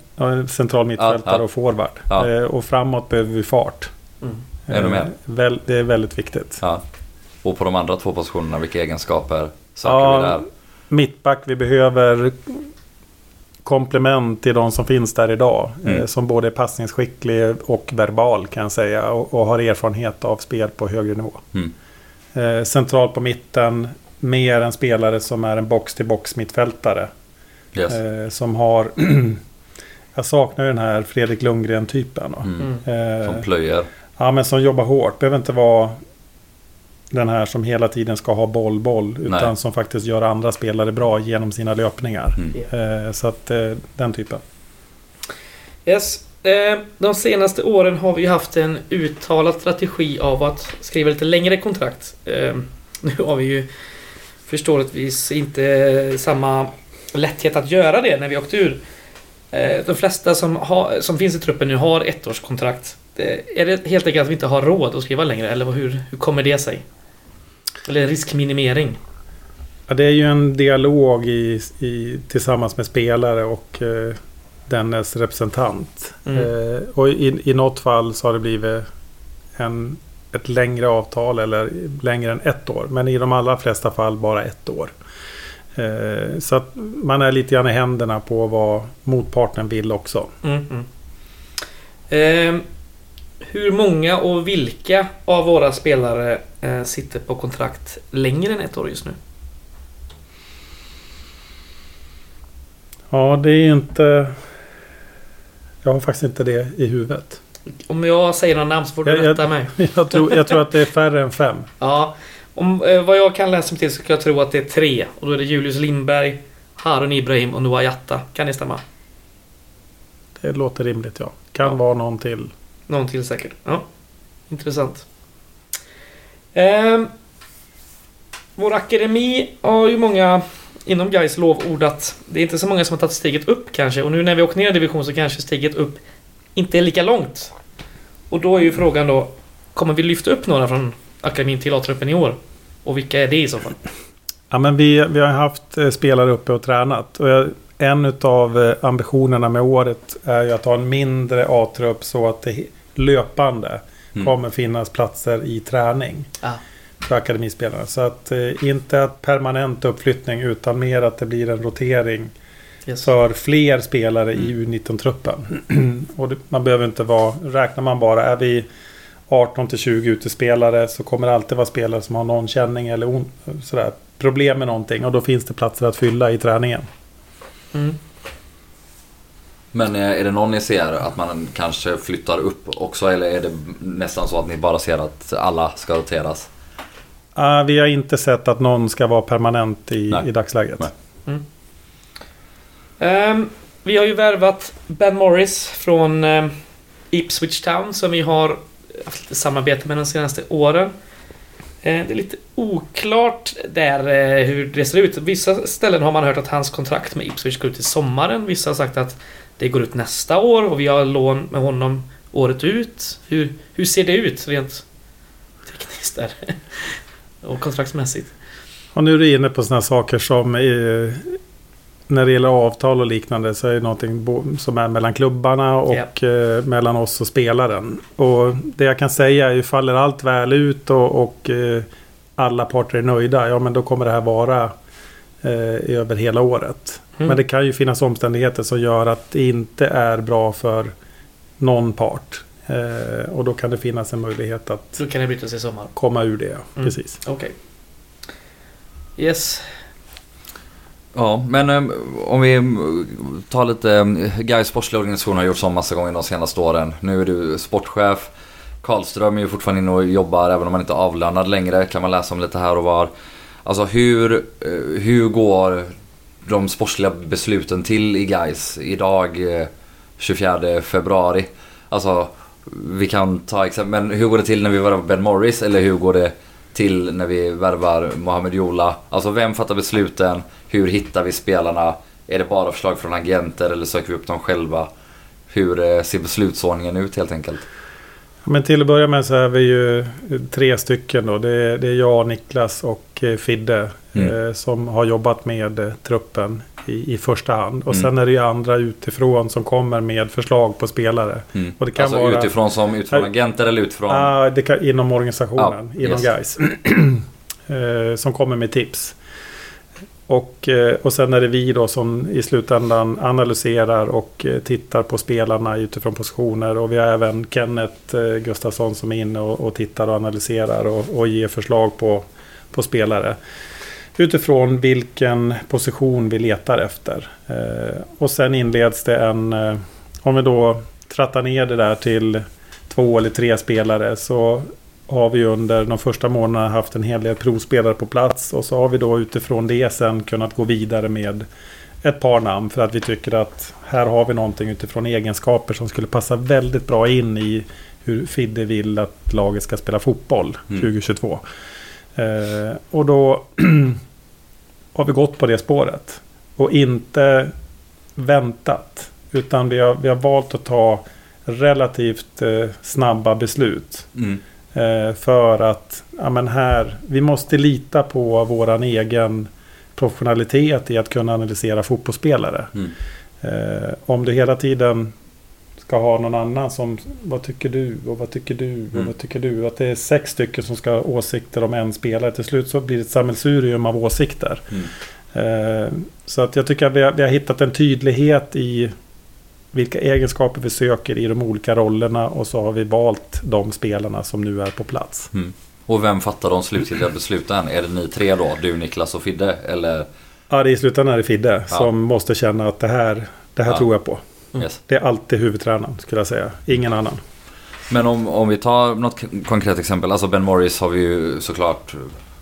central mittfältare Ja, ja. och forward. Ja. Eh, och framåt behöver vi fart. Mm. Mer? Eh, väl, det är väldigt viktigt. Ja. Och på de andra två positionerna, vilka egenskaper söker Ja, vi där? Mittback, vi behöver komplement till de som finns där idag. Mm. Eh, som både är passningsskicklig och verbal kan jag säga. Och, och har erfarenhet av spel på högre nivå. Mm. Eh, centralt på mitten, mer en spelare som är en box-till-box mittfältare. Yes. Eh, som har... jag saknar den här Fredrik Lundgren-typen. Mm. Mm. Eh, Som plöjer. ja, men som jobbar hårt. Behöver inte vara den här som hela tiden ska ha boll, boll. Utan Nej. som faktiskt gör andra spelare bra genom sina löpningar. Mm. Eh, så att eh, den typen. Yes. Eh, De senaste åren har vi haft en uttalad strategi av att skriva lite längre kontrakt. Nu har vi ju förståeligtvis inte samma lätthet att göra det när vi åkte ur. De flesta som, har, som finns i truppen nu har ettårskontrakt. Är det helt enkelt att vi inte har råd att skriva längre eller hur, hur kommer det sig? Eller riskminimering? Ja, det är ju en dialog i, i, tillsammans med spelare och eh, dennes representant. Mm. Eh, och i, i något fall så har det blivit en, ett längre avtal eller längre än ett år. Men i de allra flesta fall bara ett år. Eh, så att man är lite grann i händerna på vad motparten vill också. Mm, mm. Eh, hur många och vilka av våra spelare sitter på kontrakt längre än ett år just nu? Ja, det är inte... Jag har faktiskt inte det i huvudet. Om jag säger några namn så får du Jag- jag- rätta mig. Jag tror, jag tror att det är färre än fem. Ja, om, eh, vad jag kan läsa mig till så kan jag tro att det är tre. Och då är det Julius Lindberg, Harun Ibrahim och Noah Jatta. Kan det stämma? Det låter rimligt, ja. Kan Ja. vara någon till. Någon till säkert. Ja, intressant. Eh, vår akademi har ju många inom Gais lovordat. Det är inte så många som har tagit steget upp kanske. Och nu när vi åker ner i division så kanske steget upp inte är lika långt. Och då är ju frågan då, kommer vi lyfta upp några från akademin till A-truppen i år? Och vilka är det i så fall? Ja, men vi, vi har haft eh, spelare uppe och tränat. Och jag, en av eh, ambitionerna med året är ju att ha en mindre A-trupp så att det är löpande Mm. kommer finnas platser i träning Ah. för akademispelarna. Så att eh, inte att permanent uppflyttning utan mer att det blir en rotering Yes. för fler spelare i Mm. U19-truppen. och det, man behöver inte vara, räknar man bara, är vi 18 till 20 utespelare så kommer det alltid vara spelare som har någon känning eller on, sådär, problem med någonting och då finns det platser att fylla i träningen. Mm. Men eh, är det någon ni ser att man kanske flyttar upp också eller är det nästan så att ni bara ser att alla ska roteras? Ah, vi har inte sett att någon ska vara permanent i, Nej. i dagsläget. Nej. Ehm, vi har ju värvat Ben Morris från ehm, Ipswich Town som vi har haft lite samarbete med de senaste åren. Eh, det är lite oklart där eh, hur det ser ut. Vissa ställen har man hört att hans kontrakt med Ipswich går ut i sommaren. Vissa har sagt att det går ut nästa år och vi har lån med honom året ut. Hur, hur ser det ut rent tekniskt där? och kontraktsmässigt? Och nu är du inne på sådana saker som eh, när det gäller avtal och liknande så är det någonting som är mellan klubbarna och eh, mellan oss och spelaren. Och det jag kan säga är ju faller allt väl ut och, och eh, alla parter är nöjda, ja men då kommer det här vara eh, över hela året. Mm. Men det kan ju finnas omständigheter som gör att det inte är bra för någon part. Eh, och då kan det finnas en möjlighet att Så kan det brytas i sommar. komma ur det. Mm. Precis. Okej. Yes. Ja, men eh, om vi tar lite... eh, Gais sportsliga organisation har gjort så massa gånger de senaste åren. Nu är du sportchef. Karlström är ju fortfarande inne och jobbar även om han inte är avlönad längre. Kan man läsa om lite här och var. Alltså hur, eh, hur går de sportsliga besluten till i Gais idag eh, 24 februari? Alltså vi kan ta exempel, men hur går det till när vi värvar Ben Morris eller hur går det till när vi värvar Mohamed Jola? Alltså vem fattar besluten? Hur hittar vi spelarna? Är det bara förslag från agenter eller söker vi upp dem själva? Hur eh, ser beslutsordningen ut helt enkelt? Men till att börja med så är vi ju tre stycken då. Det är, det är jag, Niklas och eh, Fidde. Mm. Eh, som har jobbat med eh, truppen i, i första hand. Och Mm. sen är det ju andra utifrån som kommer med förslag på spelare. Mm. Och det kan alltså vara- utifrån som utifrån agenter eller utifrån... Ah, det kan, inom organisationen, Ja, inom yes. guys. eh, som kommer med tips. Och, eh, och sen är det vi då som i slutändan analyserar och eh, tittar på spelarna utifrån positioner. Och vi har även Kenneth eh, Gustafsson som är inne och, och tittar och analyserar och, och ger förslag på, på spelare. Utifrån vilken position vi letar efter. Och sen inleds det en... Om vi då trattar ner det där till två eller tre spelare så har vi under de första månaderna haft en hel del provspelare på plats och så har vi då utifrån det sen kunnat gå vidare med ett par namn för att vi tycker att här har vi någonting utifrån egenskaper som skulle passa väldigt bra in i hur Fidde vill att laget ska spela fotboll Mm. 2022. Eh, och då har vi gått på det spåret och inte väntat utan vi har, vi har valt att ta relativt eh, snabba beslut. Mm. Eh, för att ja, men här, vi måste lita på våran egen professionalitet i att kunna analysera fotbollsspelare. Mm. Eh, om du hela tiden ska ha någon annan som vad tycker du och vad tycker du och Mm. vad tycker du. Att det är sex stycken som ska ha åsikter om en spelare. Till slut så blir det ett sammelsurium av åsikter. Mm. Eh, så att jag tycker att vi har, vi har hittat en tydlighet i vilka egenskaper vi söker i de olika rollerna och så har vi valt de spelarna som nu är på plats. Mm. Och vem fattar de slutgiltiga besluten? Är det ni tre då? Du, Niklas och Fidde? Eller? Ja, det är i slutändan är det Fidde Ja. som måste känna att det här, det här Ja. tror jag på. Mm. Yes. Det är alltid huvudtränaren skulle jag säga. Ingen annan. Men om, om vi tar något konkret exempel. Alltså Ben Morris har vi ju såklart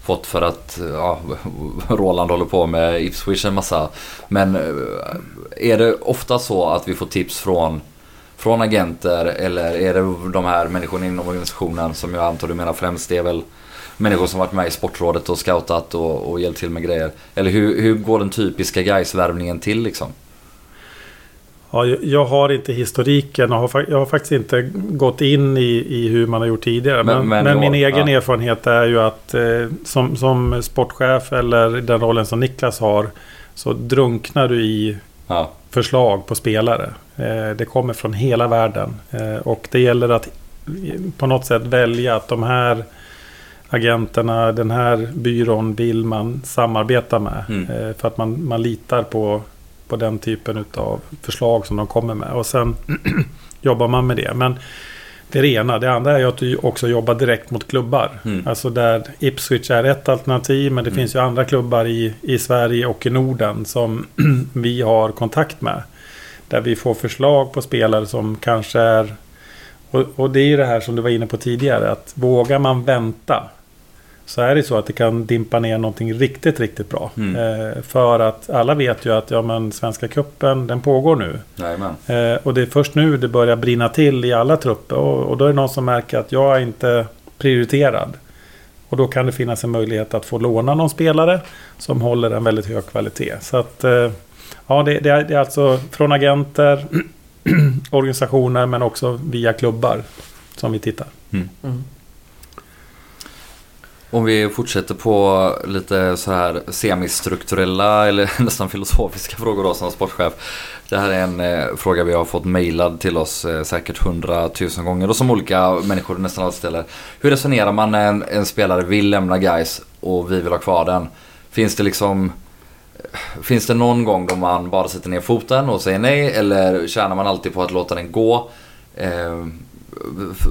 fått för att eh, ja, Roland håller på med Ipswich en massa. Men eh, är det ofta så att vi får tips från, från agenter eller är det de här människorna inom organisationen som jag antar du menar främst det är väl människor som varit med i Sportrådet och scoutat och, och hjälpt till med grejer. Eller hur, hur går den typiska guys-värvningen till liksom? Ja, jag- har inte historiken och har, jag har faktiskt inte gått in i, i hur man har gjort tidigare. Men- Men, men men, min egen ja. erfarenhet är ju att eh, som, som sportchef eller den rollen som Niklas har så drunknar du i Ja, förslag på spelare. Eh, det kommer från hela världen. Eh, och det gäller att på något sätt välja att de här agenterna, den här byrån vill man samarbeta med. Mm. Eh, för att man, man litar på, på den typen av förslag som de kommer med. Och sen jobbar man med det. Men det är det ena. Det andra är att du också jobbar direkt mot klubbar. Mm. Alltså där Ipswich är ett alternativ. Men det Mm. finns ju andra klubbar i, i Sverige och i Norden som vi har kontakt med. Där vi får förslag på spelare som kanske är... Och, och det är ju det här som du var inne på tidigare. Att vågar man vänta. Så är det så att det kan dimpa ner någonting riktigt, riktigt bra. Mm. Eh, för att alla vet ju att ja, men Svenska Cupen den pågår nu. Eh, och det är först nu det börjar brinna till i alla trupper. Och, och då är det någon som märker att jag är inte prioriterad. Och då kan det finnas en möjlighet att få låna någon spelare som håller en väldigt hög kvalitet. Så att eh, ja, det, det, är, det är alltså från agenter, organisationer men också via klubbar som vi tittar. Mm. Om vi fortsätter på lite så här semistrukturella eller nästan filosofiska frågor då som sportchef. Det här är en eh, fråga vi har fått mejlad till oss eh, säkert hundratusen gånger och som olika människor nästan alltid ställer. Hur resonerar man när en, en spelare vill lämna guys och vi vill ha kvar den? Finns det liksom eh, Finns det någon gång då man bara sätter ner foten och säger nej eller tjänar man alltid på att låta den gå? Eh,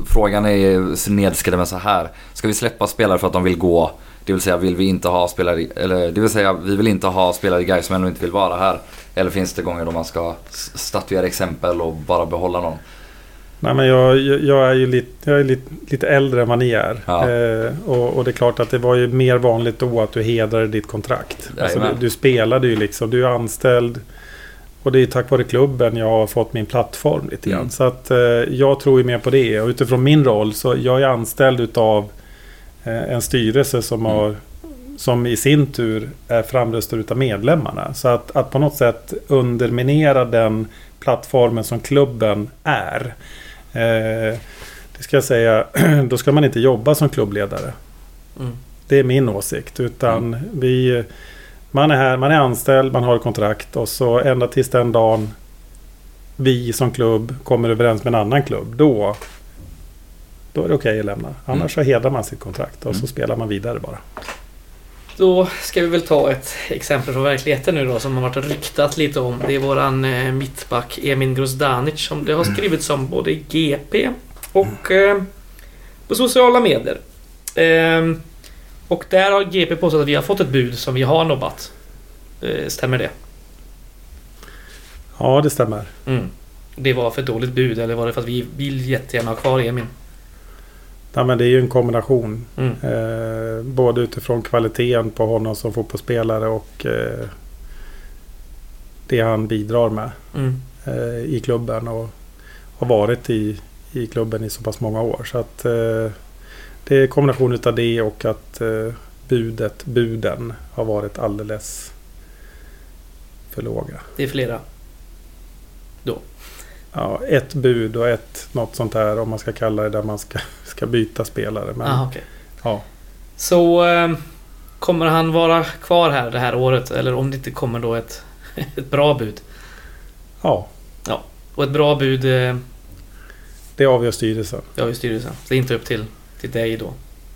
frågan är nedskriven så här. Ska vi släppa spelare för att de vill gå? Det vill säga vill vi inte ha spelare, eller det vill säga vi vill inte ha spelare i Gais som ändå inte vill vara här. Eller finns det gånger då man ska statuera exempel och bara behålla någon? Nej, men jag, jag, är ju lite, jag är lite, lite äldre än vad ni är. Ja. Eh, och, och det är klart att det var ju mer vanligt då att du hedrade ditt kontrakt. Alltså, du, du spelade ju liksom. Du är anställd. Och det är tack vare klubben jag har fått min plattform lite grann. Mm. Så att eh, jag tror ju mer på det. Och utifrån min roll så jag är anställd utav eh, en styrelse som Mm. har som i sin tur är framröstad utav medlemmarna. Så att, att på något sätt underminera den plattformen som klubben är. Eh, det ska jag säga, då ska man inte jobba som klubbledare. Mm. Det är min åsikt. Utan vi, Man är här, man är anställd, man har kontrakt och så ända tills den dagen vi som klubb kommer överens med en annan klubb. Då, då är det okej att lämna. Annars så hedrar man sitt kontrakt och så Mm. spelar man vidare bara. Då ska vi väl ta ett exempel från verkligheten nu då som har varit ryktat lite om. Det är våran eh, mittback Emin Grozdanic som det har skrivits om både i GP och eh, på sociala medier. Ehm, och där har GP påstått att vi har fått ett bud som vi har nobbat. Eh, stämmer det? Ja, det stämmer. Mm. Det var för dåligt bud eller var det för att vi vill jättegärna ha kvar Emin? Ja, men det är ju en kombination. Mm. Eh, både utifrån kvaliteten på honom som fotbollsspelare och eh, det han bidrar med Mm. eh, i klubben och har varit i, i klubben i så pass många år. Så att eh, det är en kombination utav det och att eh, budet, buden har varit alldeles för låga. Det är flera. Ja, ett bud och ett något sånt här om man ska kalla det där man ska, ska byta spelare. Men, Aha, okej. ja. Så eh, kommer han vara kvar här det här året eller om det inte kommer då ett, ett bra bud? ja, Och ett bra bud, eh, det avgör styrelsen. det ju styrelsen. Så det är inte upp till, till dig då?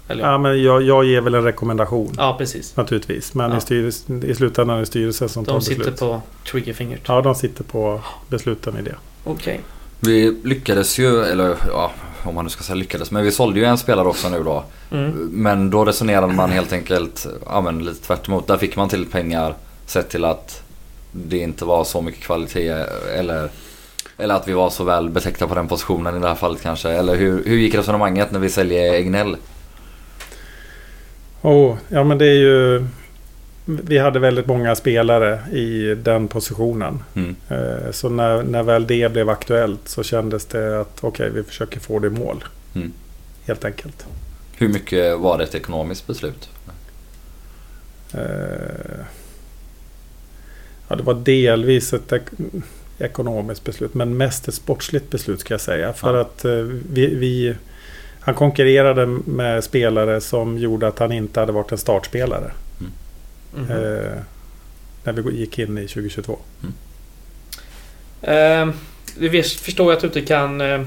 Eller Ja, men jag, jag ger väl en rekommendation. ja precis. Naturligtvis. Men Ja. i, styrelsen, i slutändan är det styrelsen som tar De sitter beslut. på triggerfingret. Ja, de sitter på besluten i det. Okej. Vi lyckades ju, eller ja, om man nu ska säga lyckades, men vi sålde ju en spelare också nu då. Mm. Men då resonerade man helt enkelt, ja men lite tvärt emot. Där fick man till pengar sett till att det inte var så mycket kvalitet eller, eller att vi var så väl betäckta på den positionen i det här fallet kanske. Eller hur, hur gick resonemanget när vi säljer Egnell? Oh, ja, men det är ju... Vi hade väldigt många spelare i den positionen. Mm. Eh, Så när, när väl det blev aktuellt så kändes det att okej, vi försöker få det i mål. Mm. Helt enkelt. Hur mycket var det ett ekonomiskt beslut? Eh, Ja, det var delvis ett ekonomiskt beslut, men mest ett sportsligt beslut ska jag säga. För Ja. att eh, vi, vi, han konkurrerade med spelare som gjorde att han inte hade varit en startspelare. Mhm. Eh, när vi gick in i 2022. Eh, du vet, förstår jag att du inte kan eh,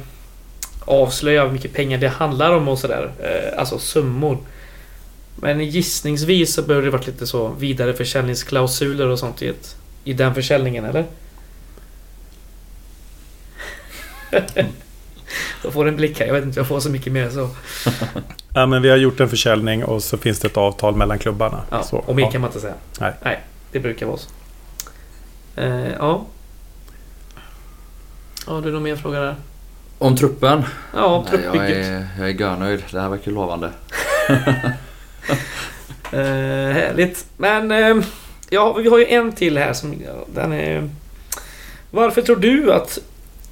avslöja hur mycket pengar det handlar om och sådär. Eh, alltså summor. Men gissningsvis så bör det varit lite så vidare försäljningsklausuler och sånt i, ett, i den försäljningen, eller? Då får en blick här. Jag vet inte, jag får så mycket mer så. Ja, men vi har gjort en försäljning och så finns det ett avtal mellan klubbarna. Ja, så, och mer ja. kan man inte säga. Nej. Nej, det brukar vara så. Eh, ja. Har du någon mer fråga där? Om truppen? Ja, Nej, jag, truppbygget. är, jag är görnöjd. Det här verkar ju lovande. Eh, härligt. Men eh, ja, vi har ju en till här som... Ja, den är... Varför tror du att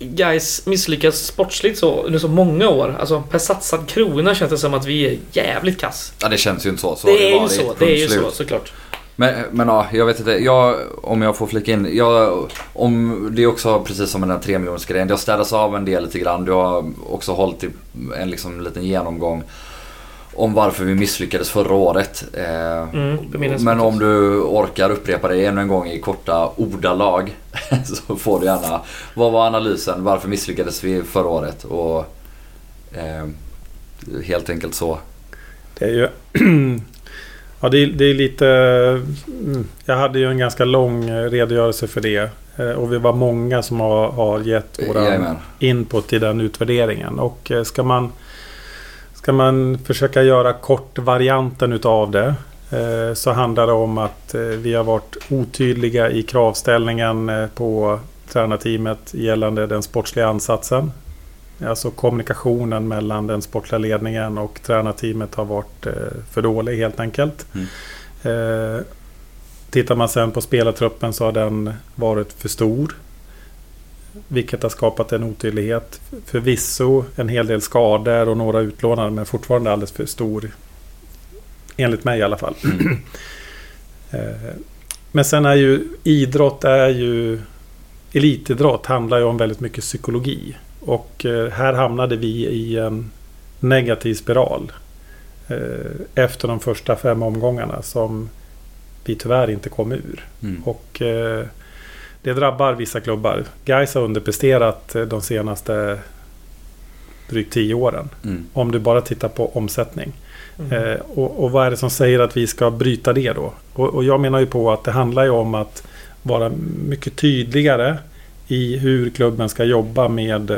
guys misslyckas sportsligt så under så många år? Alltså per satsad krona känns det som att vi är jävligt kass. Ja det känns ju inte så. så har det är ju så, det är ju så såklart. Men, men ja, jag vet inte. Jag, om jag får flika in. Jag, om, det är också precis som med den här 3 miljoners grejen. Det har städats av en del lite grann. Du har också hållit en liksom, liten genomgång. Om varför vi misslyckades förra året. Eh, Mm, men om du orkar upprepa det ännu en gång i korta ordalag. så får du gärna. Vad var analysen? Varför misslyckades vi förra året? Och eh, helt enkelt så. Det är ju... ja, det är, det är lite... mm, Jag hade ju en ganska lång eh, redogörelse för det. Eh, Och vi var många som har, har gett våra Jajamän. input i den utvärderingen. Och ska man, ska man försöka göra kortvarianten utav det eh, så handlar det om att eh, vi har varit otydliga i kravställningen eh, på tränarteamet gällande den sportsliga ansatsen. Alltså kommunikationen mellan den sportliga ledningen och tränarteamet har varit för dålig helt enkelt. Mm. Tittar man sen på spelartruppen så har den varit för stor. Vilket har skapat en otydlighet. Förvisso en hel del skador och några utlånade men fortfarande alldeles för stor. Enligt mig i alla fall. Eh, Men sen är ju idrott är ju Elitidrott handlar ju om väldigt mycket psykologi. Och eh, här hamnade vi i en negativ spiral. eh, Efter de första fem omgångarna som vi tyvärr inte kom ur. Mm. Och det drabbar vissa klubbar. Gais har underpresterat eh, de senaste drygt tio åren. Mm. Om du bara tittar på omsättning. Mm. Eh, och, och vad är det som säger att vi ska bryta det då? Och, och jag menar ju på att det handlar ju om att vara mycket tydligare i hur klubben ska jobba med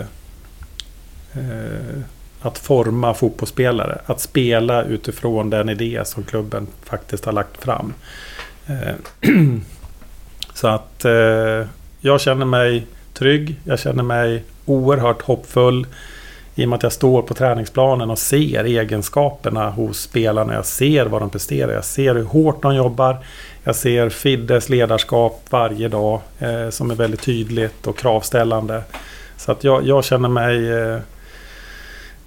eh, att forma fotbollsspelare. Att spela utifrån den idé som klubben faktiskt har lagt fram. Eh, så att eh, jag känner mig trygg. Jag känner mig oerhört hoppfull. I och med att jag står på träningsplanen och ser egenskaperna hos spelarna. Jag ser vad de presterar. Jag ser hur hårt de jobbar. Jag ser Fiddes ledarskap varje dag eh, som är väldigt tydligt och kravställande. Så att jag, jag känner mig eh,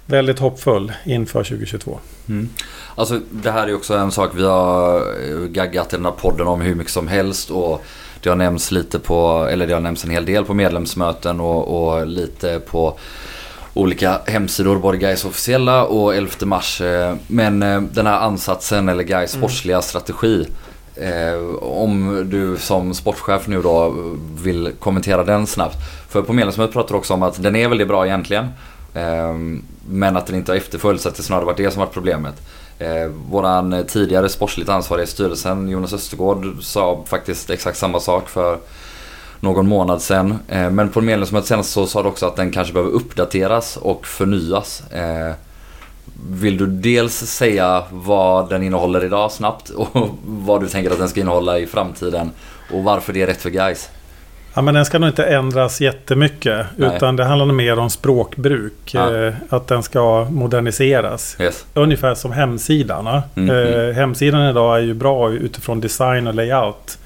väldigt hoppfull inför 2022. Mm. Alltså det här är också en sak vi har eh, gaggat i den här podden om hur mycket som helst. Och det har nämnts lite på, eller det har nämnts en hel del på medlemsmöten och, och lite på olika hemsidor, både Gais officiella och 11 mars. eh, Men eh, den här ansatsen eller Gais Mm. sportsliga strategi. Eh, om du som sportchef nu då vill kommentera den snabbt. För på medlemsmötet pratar du också om att den är väldigt bra egentligen. Men att den inte har efterföljts, att det snarare varit det som varit problemet. Eh, våran tidigare sportsligt ansvariga i styrelsen, Jonas Östergård, sa faktiskt exakt samma sak för någon månad sedan. Eh, men på medlemsmötet senast så sa du också att den kanske behöver uppdateras och förnyas. Eh, vill du dels säga vad den innehåller idag snabbt och vad du tänker att den ska innehålla i framtiden och varför det är rätt för guys? Ja, men den ska nog inte ändras jättemycket. Nej. Utan det handlar mer om språkbruk. Ja. Eh, att den ska moderniseras. Yes. Ungefär som hemsidan. Mm, Eh, hemsidan idag är ju bra utifrån design och layout.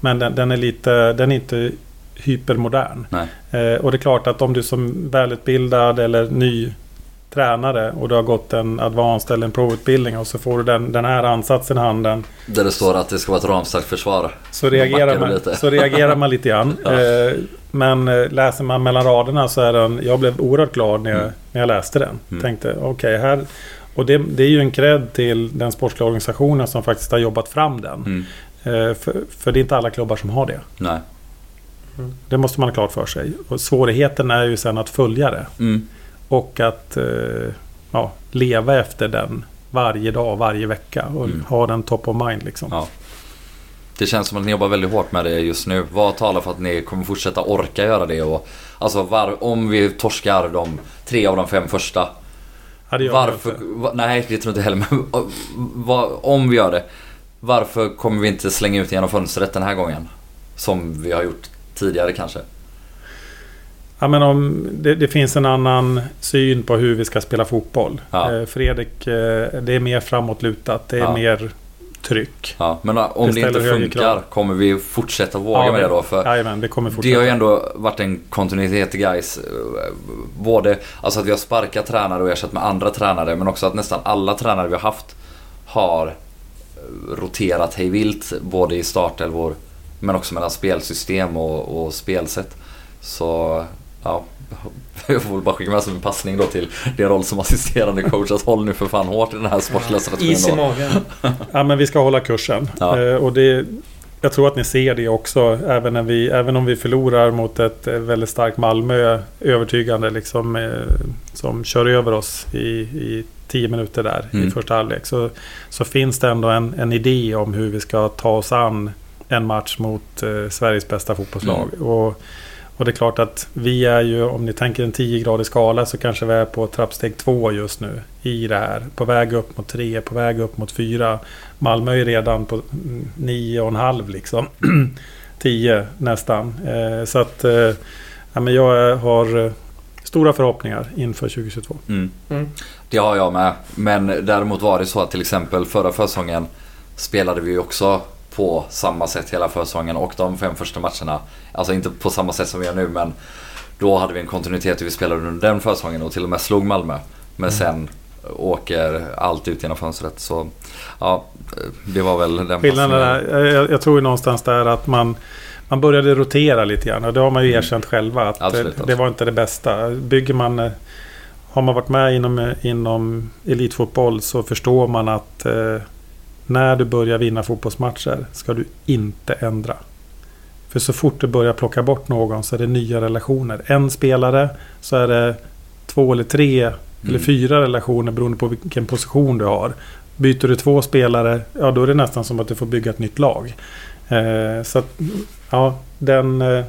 Men den, den är lite, den är inte hypermodern. Nej. Eh, och det är klart att om du som välutbildad eller ny tränare och du har gått en advanced eller en pro-utbildning och så får du den, den här ansatsen i handen. Där det står att det ska vara ett ramstarkt försvar. Så reagerar, man, lite. så reagerar man lite grann. Ja. eh, men eh, läser man mellan raderna så är den... Jag blev oerhört glad när jag, Mm. när jag läste den. Mm. Tänkte okej här... Och det, det är ju en cred till den sportsliga organisationen som faktiskt har jobbat fram den. Mm. Eh, för, för det är inte alla klubbar som har det. Nej. Det måste man ha klart för sig. Och svårigheten är ju sen att följa det. Och att eh, ja, leva efter den varje dag, varje vecka. Och Mm. ha den top of mind liksom. Ja. Det känns som att ni jobbar väldigt hårt med det just nu. Vad talar för att ni kommer fortsätta orka göra det? Och, alltså var, om vi torskar de tre av de fem första. Ja, Varför? Va, nej, det tror inte heller. Men vad, om vi gör det. Varför kommer vi inte slänga ut genom fönstret den här gången? Som vi har gjort tidigare kanske. Ja, men om det, det finns en annan syn på hur vi ska spela fotboll. Ja. Eh, Fredrik, eh, det är mer framåtlutat. Det är Ja. mer tryck. Ja, men om Det det, inte funkar, kommer vi fortsätta våga med det då? För Jajamän, det kommer Det fortsätta. har ju ändå varit en kontinuitet i guys. Både alltså att vi har sparkat tränare och ersatt med andra tränare men också att nästan alla tränare vi har haft har eh, roterat hej vilt både i startelvor men också mellan spelsystem och, och spelsätt. Så ja, jag får väl bara skicka med som en passning då till din roll som assisterande coach att håll nu för fan hårt i den här sportsliga strategin. Is i magen. Ja, men vi ska hålla kursen. Ja. Eh, och det, jag tror att ni ser det också. Även, när vi, även om vi förlorar mot ett eh, väldigt starkt Malmö. Övertygande liksom. Eh, som kör över oss i, i tio minuter där Mm. i första halvlek. Så, så finns det ändå en, en idé om hur vi ska ta oss an en match mot eh, Sveriges bästa fotbollslag. Mm. Och, och det är klart att vi är ju, om ni tänker en 10-gradig skala så kanske vi är på trappsteg två just nu i det här. På väg upp mot tre, på väg upp mot fyra. Malmö är redan på mm, nio och en halv liksom. 10 nästan. Eh, så att eh, ja, men jag har eh, stora förhoppningar inför 2022. Mm. Mm. Det har jag med. Men däremot var det så att till exempel förra försäsongen spelade vi ju också på samma sätt hela försäsongen och de fem första matcherna. Alltså inte på samma sätt som vi gör nu men då hade vi en kontinuitet hur vi spelade under den försäsongen och till och med slog Malmö. Men Mm. sen åker allt ut genom fönstret. Så ja, det var väl den Skillnaden är, jag, jag tror ju någonstans där att man man började rotera lite grann och det har man ju Mm. erkänt själva att Absolut, eh, det absolut. var inte det bästa. Bygger man eh, Har man varit med inom, inom elitfotboll så förstår man att eh, när du börjar vinna fotbollsmatcher ska du inte ändra. För så fort du börjar plocka bort någon så är det nya relationer. En spelare så är det två eller tre eller fyra relationer beroende på vilken position du har. Byter du två spelare, ja då är det nästan som att du får bygga ett nytt lag. Eh, så att, ja, den, eh,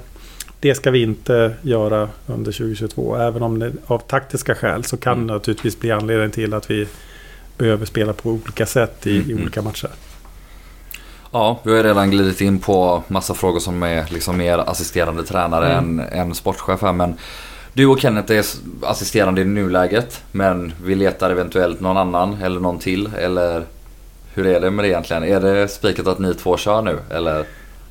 det ska vi inte göra under 2022. Även om det av taktiska skäl så kan Mm. det naturligtvis bli anledning till att vi behöver spela på olika sätt i, Mm, i mm. olika matcher. Ja, vi har ju redan glidit in på massa frågor som är liksom mer assisterande tränare Mm. än, än sportchef här. Men du och Kenneth är assisterande i nuläget. Men vi letar eventuellt någon annan eller någon till. Eller hur är det med det egentligen? Är det spikat att ni två kör nu? Eller?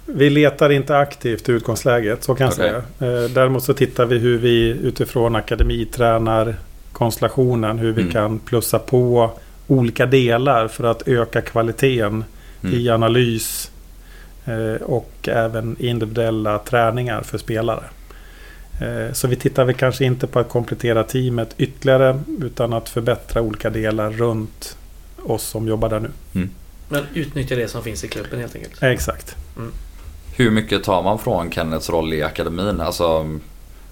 Vi letar inte aktivt i utgångsläget, så kan jag Okej. säga. Eh, Däremot så tittar vi hur vi utifrån akademitränarkonstellationen, hur vi Mm. kan plussa på olika delar för att öka kvaliteten Mm. i analys eh, och även individuella träningar för spelare. Eh, Så vi tittar väl kanske inte på att komplettera teamet ytterligare utan att förbättra olika delar runt oss som jobbar där nu. Men utnyttja det som finns i klubben helt enkelt. Eh, Exakt. Hur mycket tar man från Kenneths roll i akademin? Alltså,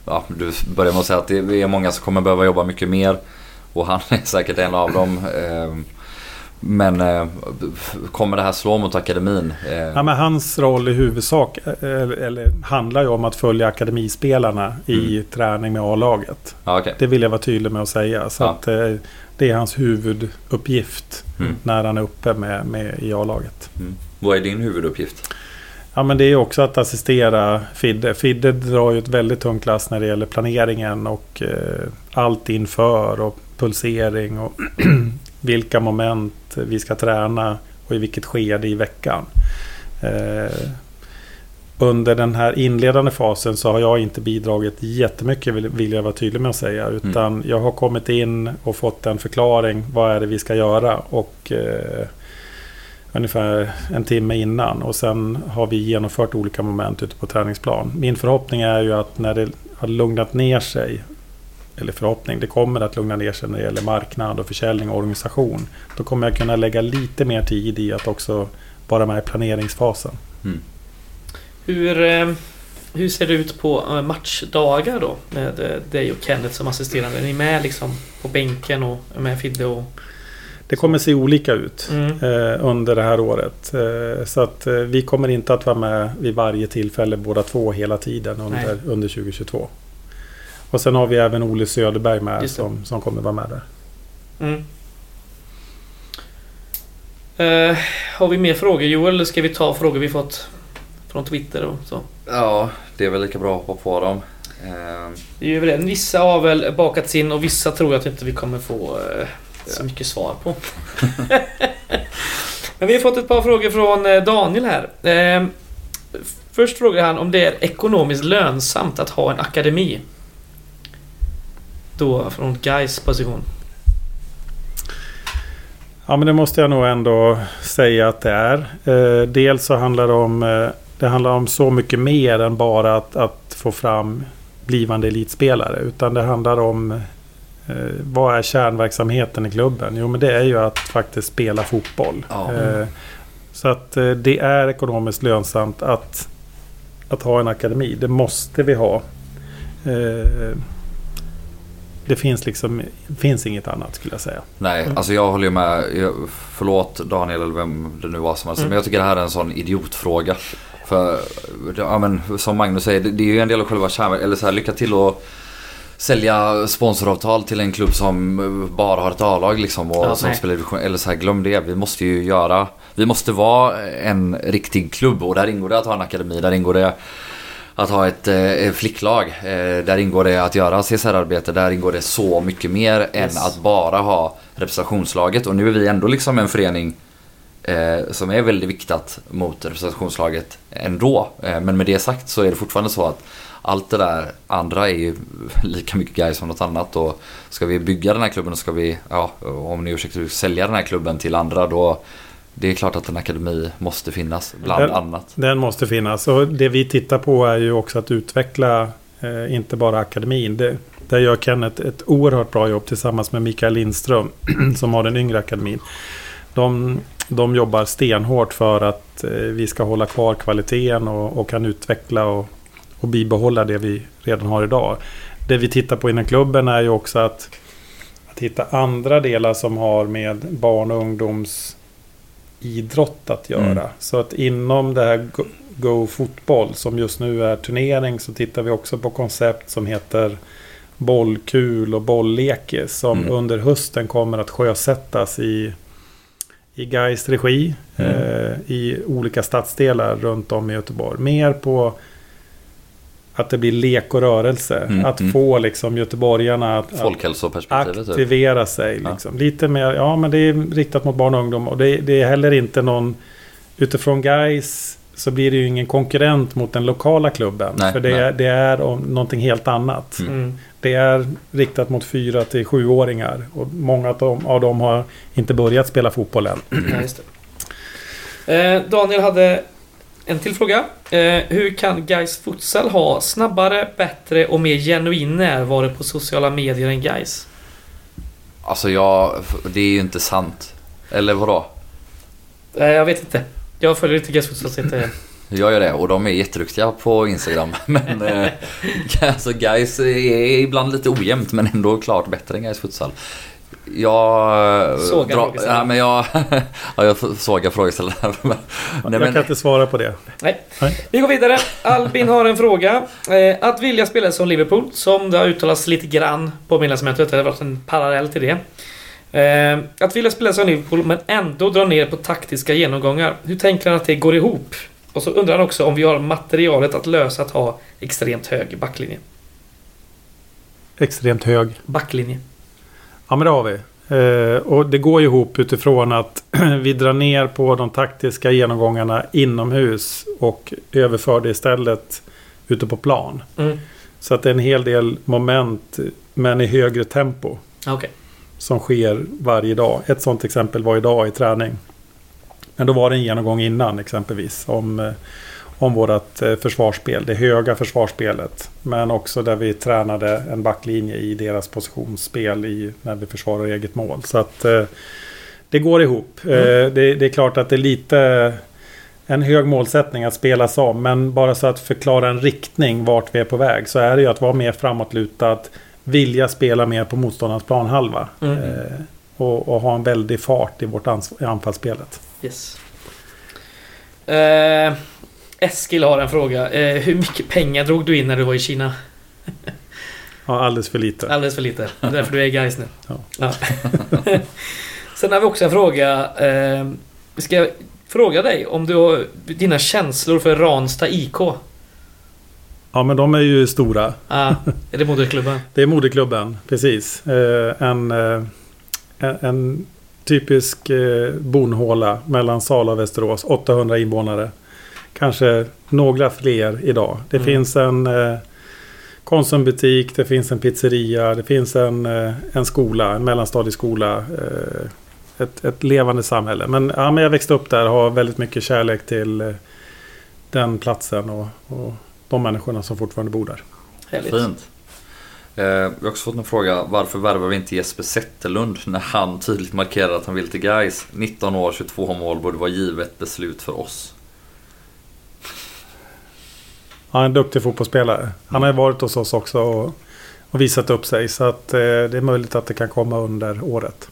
ja, du börjar med att säga att det är många som kommer behöva jobba mycket mer. Och han är säkert en av dem. Eh, Men eh, kommer det här slå mot akademin? Eh, Ja, men hans roll i huvudsak eh, eller, eller, handlar ju om att följa akademispelarna i Mm. träning med A-laget. Ja, okej. Det vill jag vara tydlig med att säga. Så Ja. att, det är hans huvuduppgift Mm. när han är uppe med, med i A-laget. Mm. Vad är din huvuduppgift? Ja, men det är också att assistera Fidde. Fidde drar ju ett väldigt tungt lass när det gäller planeringen och eh, allt inför och pulsering och vilka moment vi ska träna och i vilket skede i veckan. Eh, under den här inledande fasen så har jag inte bidragit jättemycket vill, vill jag vara tydlig med att säga. Utan jag har kommit in och fått en förklaring. Vad är det vi ska göra? Och eh, ungefär en timme innan. Och sen har vi genomfört olika moment ute på träningsplan. Min förhoppning är ju att när det har lugnat ner sig. Eller förhoppning, det kommer att lugna ner sig när det gäller marknad och försäljning och organisation. Då kommer jag kunna lägga lite mer tid i att också vara med i planeringsfasen. Hur, eh, hur ser det ut på eh, matchdagar då? Med eh, dig och Kenneth som assisterande. Är ni med liksom på bänken och med Fidde och... Det kommer se olika ut. Mm. under det här året. Så att vi kommer inte att vara med vid varje tillfälle båda två hela tiden under, under 2022. Och sen har vi även Olle Söderberg med som, som kommer vara med där. Mm. Eh, har vi mer frågor Joel? Eller ska vi ta frågor vi fått från Twitter och så? Ja, det är väl lika bra att hoppa på dem. Eh, Det är väl det. Vissa har väl bakats in och vissa tror jag att inte vi kommer få eh, så mycket svar på. Men vi har fått ett par frågor från eh, Daniel här. Eh, först frågar han om det är ekonomiskt lönsamt att ha en akademi. Då från Guys position. Ja men det måste jag nog ändå säga att det är. Eh, dels så handlar det om eh, Det handlar om så mycket mer än bara att, att få fram blivande elitspelare. Utan det handlar om eh, vad är kärnverksamheten i klubben? Jo men det är ju att faktiskt spela fotboll. Ja. Eh, så att eh, det är ekonomiskt lönsamt att, att ha en akademi. Det måste vi ha. Det finns liksom finns inget annat skulle jag säga. Nej, Mm. alltså jag håller ju med. Jag, förlåt Daniel eller vem det nu var som alltså, Mm. Men jag tycker det här är en sån idiotfråga. För, ja men som Magnus säger, det, det är ju en del av själva kärnan. Eller så här, lycka till att sälja sponsoravtal till en klubb som bara har ett A-lag liksom. Och Ja, som nej. spelar division. Eller så här, glöm det. Vi måste ju göra, vi måste vara en riktig klubb. Och där ingår det att ha en akademi. Där ingår det att ha ett eh, flicklag. Eh, där ingår det att göra CSR-arbete. Där ingår det så mycket mer än Yes. att bara ha representationslaget. Och nu är vi ändå liksom en förening eh, som är väldigt viktat mot representationslaget ändå. Eh, men med det sagt så är det fortfarande så att allt det där andra är ju lika mycket guys som något annat. Och ska vi bygga den här klubben och ska vi, ja, om ni ursäktar, sälja den här klubben till andra då det är klart att en akademi måste finnas, bland Den- annat. Den måste finnas. Och det vi tittar på är ju också att utveckla eh, inte bara akademin. Det, där gör Kenneth ett oerhört bra jobb tillsammans med Mikael Lindström som har den yngre akademin. De de jobbar stenhårt för att eh, vi ska hålla kvar kvaliteten och, och kan utveckla och, och bibehålla det vi redan har idag. Det vi tittar på inom klubben är ju också att, att hitta andra delar som har med barn och ungdoms idrott att göra. Mm. Så att inom det här Go, Go fotboll som just nu är turnering så tittar vi också på koncept som heter bollkul och bollleke som Mm. under hösten kommer att sjösättas i, i Gais regi Mm. eh, i olika stadsdelar runt om i Göteborg. Mer på att det blir lek och rörelse. Mm, Att mm. få liksom göteborgarna att, att typ. aktivera sig. Ja. Liksom. Lite mer, ja men det är riktat mot barn och ungdom. Och det, det är heller inte någon... Utifrån guys så blir det ju ingen konkurrent mot den lokala klubben. Nej, för det, nej. det är om, någonting helt annat. Mm. Mm. Det är riktat mot fyra till sjuåringar. Och många av dem, av dem har inte börjat spela fotboll än. Ja, just det. Eh, Daniel hade en till fråga. Eh, hur kan Guys Futsal ha snabbare, bättre och mer genuin närvaro på sociala medier än Guys? Alltså jag, det är ju inte sant. Eller vadå? Eh, jag vet inte. Jag följer inte Guys Futsal så inte... Jag gör det och de är jätteduktiga på Instagram. Men eh, alltså guys är ibland lite ojämnt men ändå klart bättre än guys futsal. Jag... Sågar dra- ja, men jag... ja, jag sågar frågeställaren. Nej, jag men, kan inte svara på det. Nej. Nej. Vi går vidare. Albin har en fråga. Eh, att vilja spela som Liverpool, som det har uttalats lite grann på medlemsmötet. Det har varit en parallell till det. Eh, att vilja spela som Liverpool men ändå dra ner på taktiska genomgångar. Hur tänker han att det går ihop? Och så undrar han också om vi har materialet att lösa att ha extremt hög backlinje. Extremt hög. Backlinje. Ja men det har vi. Eh, och det går ihop utifrån att vi drar ner på de taktiska genomgångarna inomhus och överför det istället ute på plan. Mm. Så att det är en hel del moment men i högre tempo Okej. som sker varje dag. Ett sånt exempel var idag i träning. Men då var det en genomgång innan exempelvis om, eh, om vårt eh, försvarsspel, det höga försvarsspelet. Men också där vi tränade en backlinje i deras positionsspel i, när vi försvarar eget mål. Så att eh, det går ihop. Mm. Eh, det, det är klart att det är lite en hög målsättning att spela som. Men bara så att förklara en riktning vart vi är på väg så är det ju att vara mer framåtlutad. Vilja spela mer på motståndarens planhalva. Mm. Eh, och, och ha en väldig fart i vårt anfallsspelet. Yes. Eh, Eskil har en fråga. Eh, hur mycket pengar drog du in när du var i Kina? Ja, alldeles för lite. Alldeles för lite. Det är därför du är Gais nu. Ja. Sen har vi också en fråga. Eh, vi ska fråga dig om du har dina känslor för Ransta IK. Ja, men de är ju stora. Ah, är det moderklubben? Det är moderklubben, precis. Eh, en, eh, en typisk eh, bonhåla mellan Sala och Västerås. 800 invånare. Kanske några fler idag. Det Mm. finns en eh, Konsumbutik, det finns en pizzeria, det finns en, eh, en skola, en mellanstadieskola. Eh, ett, ett levande samhälle. Men, ja, men jag växte upp där och har väldigt mycket kärlek till eh, den platsen och, och de människorna som fortfarande bor där. Härligt. Fint. Eh, vi har också fått en fråga. Varför värvar vi inte Jesper Zetterlund när han tydligt markerar att han vill till guys 19 år, 22 mål borde vara givet beslut för oss. Han är en duktig fotbollsspelare. Han har ju varit hos oss också och, och visat upp sig. Så att, eh, det är möjligt att det kan komma under året.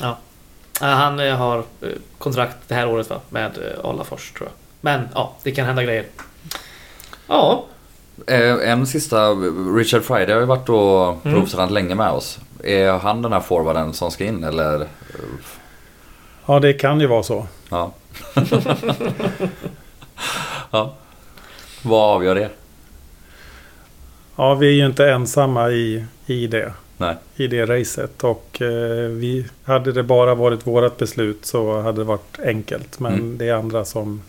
Ja. Ah, Han eh, har eh, kontrakt det här året va? Med eh, Alafors tror jag. Men ja, det kan hända grejer. Ja, en sista. Richard Friday har ju varit och Mm. provtränat länge med oss. Är han den här forwarden som ska in eller? Ja, det kan ju vara så. Ja. ja. Vad avgör det? Ja, vi är ju inte ensamma i, i det. Nej. I det racet. Och eh, vi, hade det bara varit vårat beslut så hade det varit enkelt. Men Mm. det är andra som...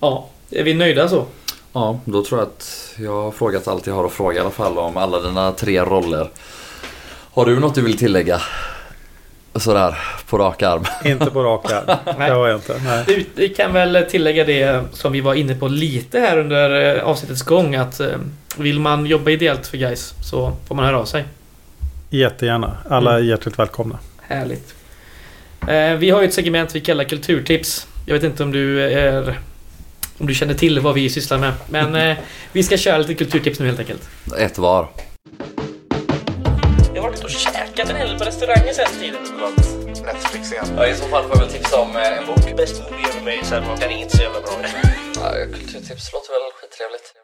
ja. Är vi nöjda så? Ja, då tror jag att jag har frågat allt jag har att fråga i alla fall om alla dina tre roller. Har du något du vill tillägga? Sådär, på rak arm. Inte på rak arm. Nej. det har jag inte. Nej. Vi kan väl tillägga det som vi var inne på lite här under eh, avsnittets gång att eh, vill man jobba ideellt för guys så får man höra av sig. Jättegärna. Alla är Mm. hjärtligt välkomna. Härligt. Eh, vi har ju ett segment vi kallar kulturtips. Jag vet inte om du är... Om du känner till vad vi sysslar med. Men eh, vi ska köra lite kulturtips nu helt enkelt. Ett var. Jag har varit och käkat en hel del på restauranger sen tiden. Netflix igen. Ja, i så fall får jag väl tipsa om eh, en bok. Bäst movie ever made, så den är inte så jävla bra. Ja, kulturtips låter väl skittrevligt.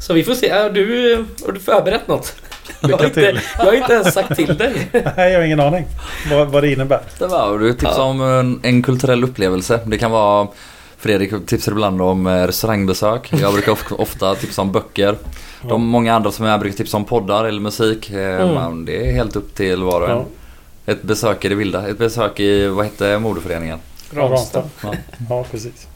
Så vi får se. Är du, har du förberett något? Jag har, Lycka inte, till. jag har inte ens sagt till dig. Nej, jag har ingen aning vad, vad det innebär. Det var, du tipsar om en, en kulturell upplevelse. Det kan vara Fredrik tipsar ibland om eh, restaurangbesök. Jag brukar of, ofta tipsa om böcker. De många andra som jag brukar tipsa om poddar eller musik. Eh, Mm. man- Det är helt upp till var och en. Ja. Ett besök i det vilda. Ett besök i, vad hette modeföreningen? Ramstad. Ja. Ja, precis.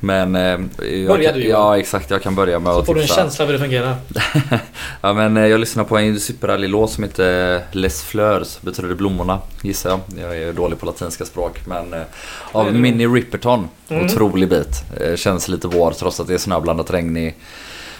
Men... Eh, jag Börja du, Ja exakt, jag kan börja med Så att får du en tipsa. känsla av hur det fungerar. Ja men eh, jag lyssnar på en superhärlig låt som heter Les Fleurs, betyder blommorna gissar jag. Jag är dålig på latinska språk men eh, av? Minnie Ripperton. Mm. Otrolig bit. Eh, Känns lite vår trots att det är snöblandat regn i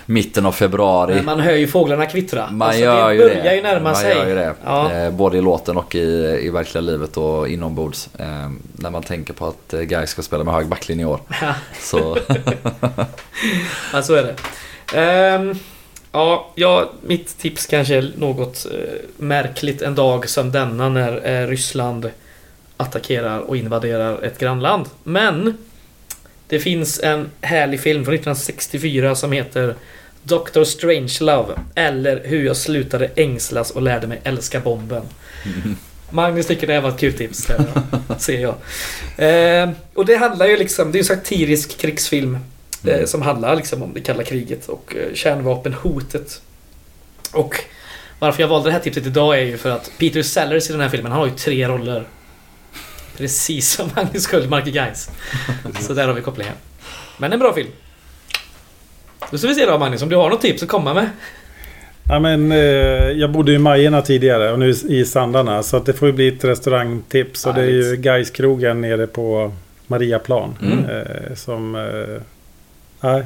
mitten av februari. Men man hör ju fåglarna kvittra. Man Alltså, gör det ju börjar det. ju närma man sig. Gör ju det. Ja. Eh, både i låten och i, i verkliga livet och inombords. Eh, när man tänker på att eh, Gais ska spela med hög backlinje i år. Så Ja, så är det. Ehm, ja, ja, mitt tips kanske är något eh, märkligt en dag som denna när eh, Ryssland attackerar och invaderar ett grannland. Men det finns en härlig film från 1964 som heter Dr. Strangelove eller Hur jag slutade ängslas och lärde mig älska bomben. Magnus tycker det här var ett kul tips, här, ser jag. Ehm, och det handlar ju liksom, det är en satirisk krigsfilm eh, Mm. som handlar liksom om det kalla kriget och eh, kärnvapenhotet. Och varför jag valde det här tipset idag är ju för att Peter Sellers i den här filmen, han har ju tre roller. Precis som Magnus Sköldmark i Guys. Så där har vi kopplingen. Men en bra film. Då ska vi se då Magnus, om du har något tips att komma med? Ja, men, eh, jag bodde i Majerna tidigare och nu i Sandarna. Så det får ju bli ett restaurangtips. Och det är ju. Gaiskrogen nere på Mariaplan. Mm. Eh, som... Eh, nej,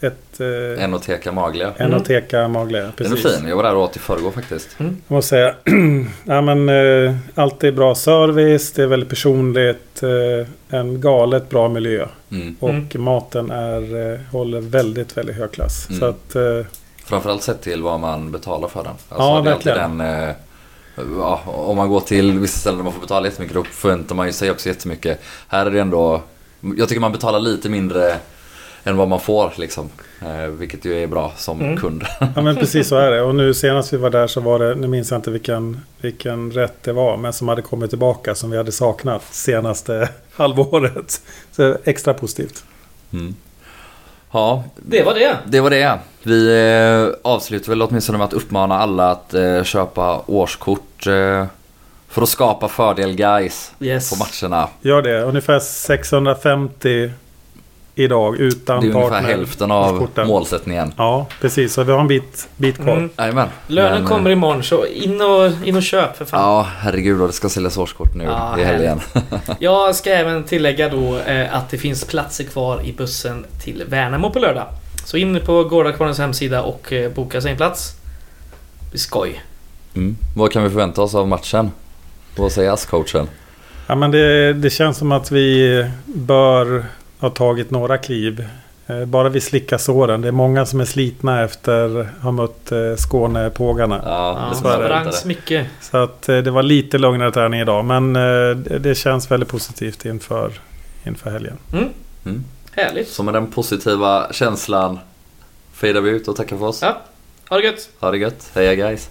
ett... Eh, Enoteka Maglia. Enoteka Magle. Den är Precis. fin. Jag var där och åt i förrgår faktiskt. Jag måste säga, ja, men, eh, alltid bra service, det är väldigt personligt, eh, en galet bra miljö. Mm. Och Mm. maten är, eh, håller väldigt, väldigt hög klass. Mm. Så att, eh, Framförallt sett till vad man betalar för den. Alltså, Ja, det är alltid verkligen. Den, eh, ja, om man går till vissa ställen där man får betala jättemycket då förväntar man ju sig också jättemycket. Här är det ändå... Jag tycker man betalar lite mindre än vad man får liksom. Eh, vilket ju är bra som Mm. kund. ja men precis så är det. Och nu senast vi var där så var det, nu minns jag inte vilken, vilken rätt det var, men som hade kommit tillbaka som vi hade saknat senaste halvåret. Så extra positivt. Mm. Ja, Det var det. det var det. Vi eh, avslutar väl åtminstone med att uppmana alla att eh, köpa årskort eh, för att skapa fördel guys Yes. på matcherna. Gör det. Ungefär 650 idag utan Det är ungefär partner. hälften av årskorten. målsättningen. Ja, precis. Så vi har en bit, bit kvar. Mm. Lönen Men, eh, kommer imorgon så in och, in och köp för fan. Ja, herregud vad det ska säljas årskort nu Ja, i helgen. Jag ska även tillägga då eh, att det finns platser kvar i bussen till Värnamo på lördag. Så in på Gårdakvarnens hemsida och eh, boka sig en plats. Det blir skoj. Mm. Vad kan vi förvänta oss av matchen? Vad säger ASS-coachen? Ja, men det, det känns som att vi bör ha tagit några kliv. Eh, Bara vi slickar såren. Det är många som är slitna efter att ha mött eh, Skånepågarna. Ja, det det. mycket. Så att eh, det var lite lugnare träning idag. Men det det känns väldigt positivt inför, inför helgen. Mm. Mm. Härligt. Så med den positiva känslan fejdar vi ut och tackar för oss. Ja, ha det gött. Ha det gött. Heja guys.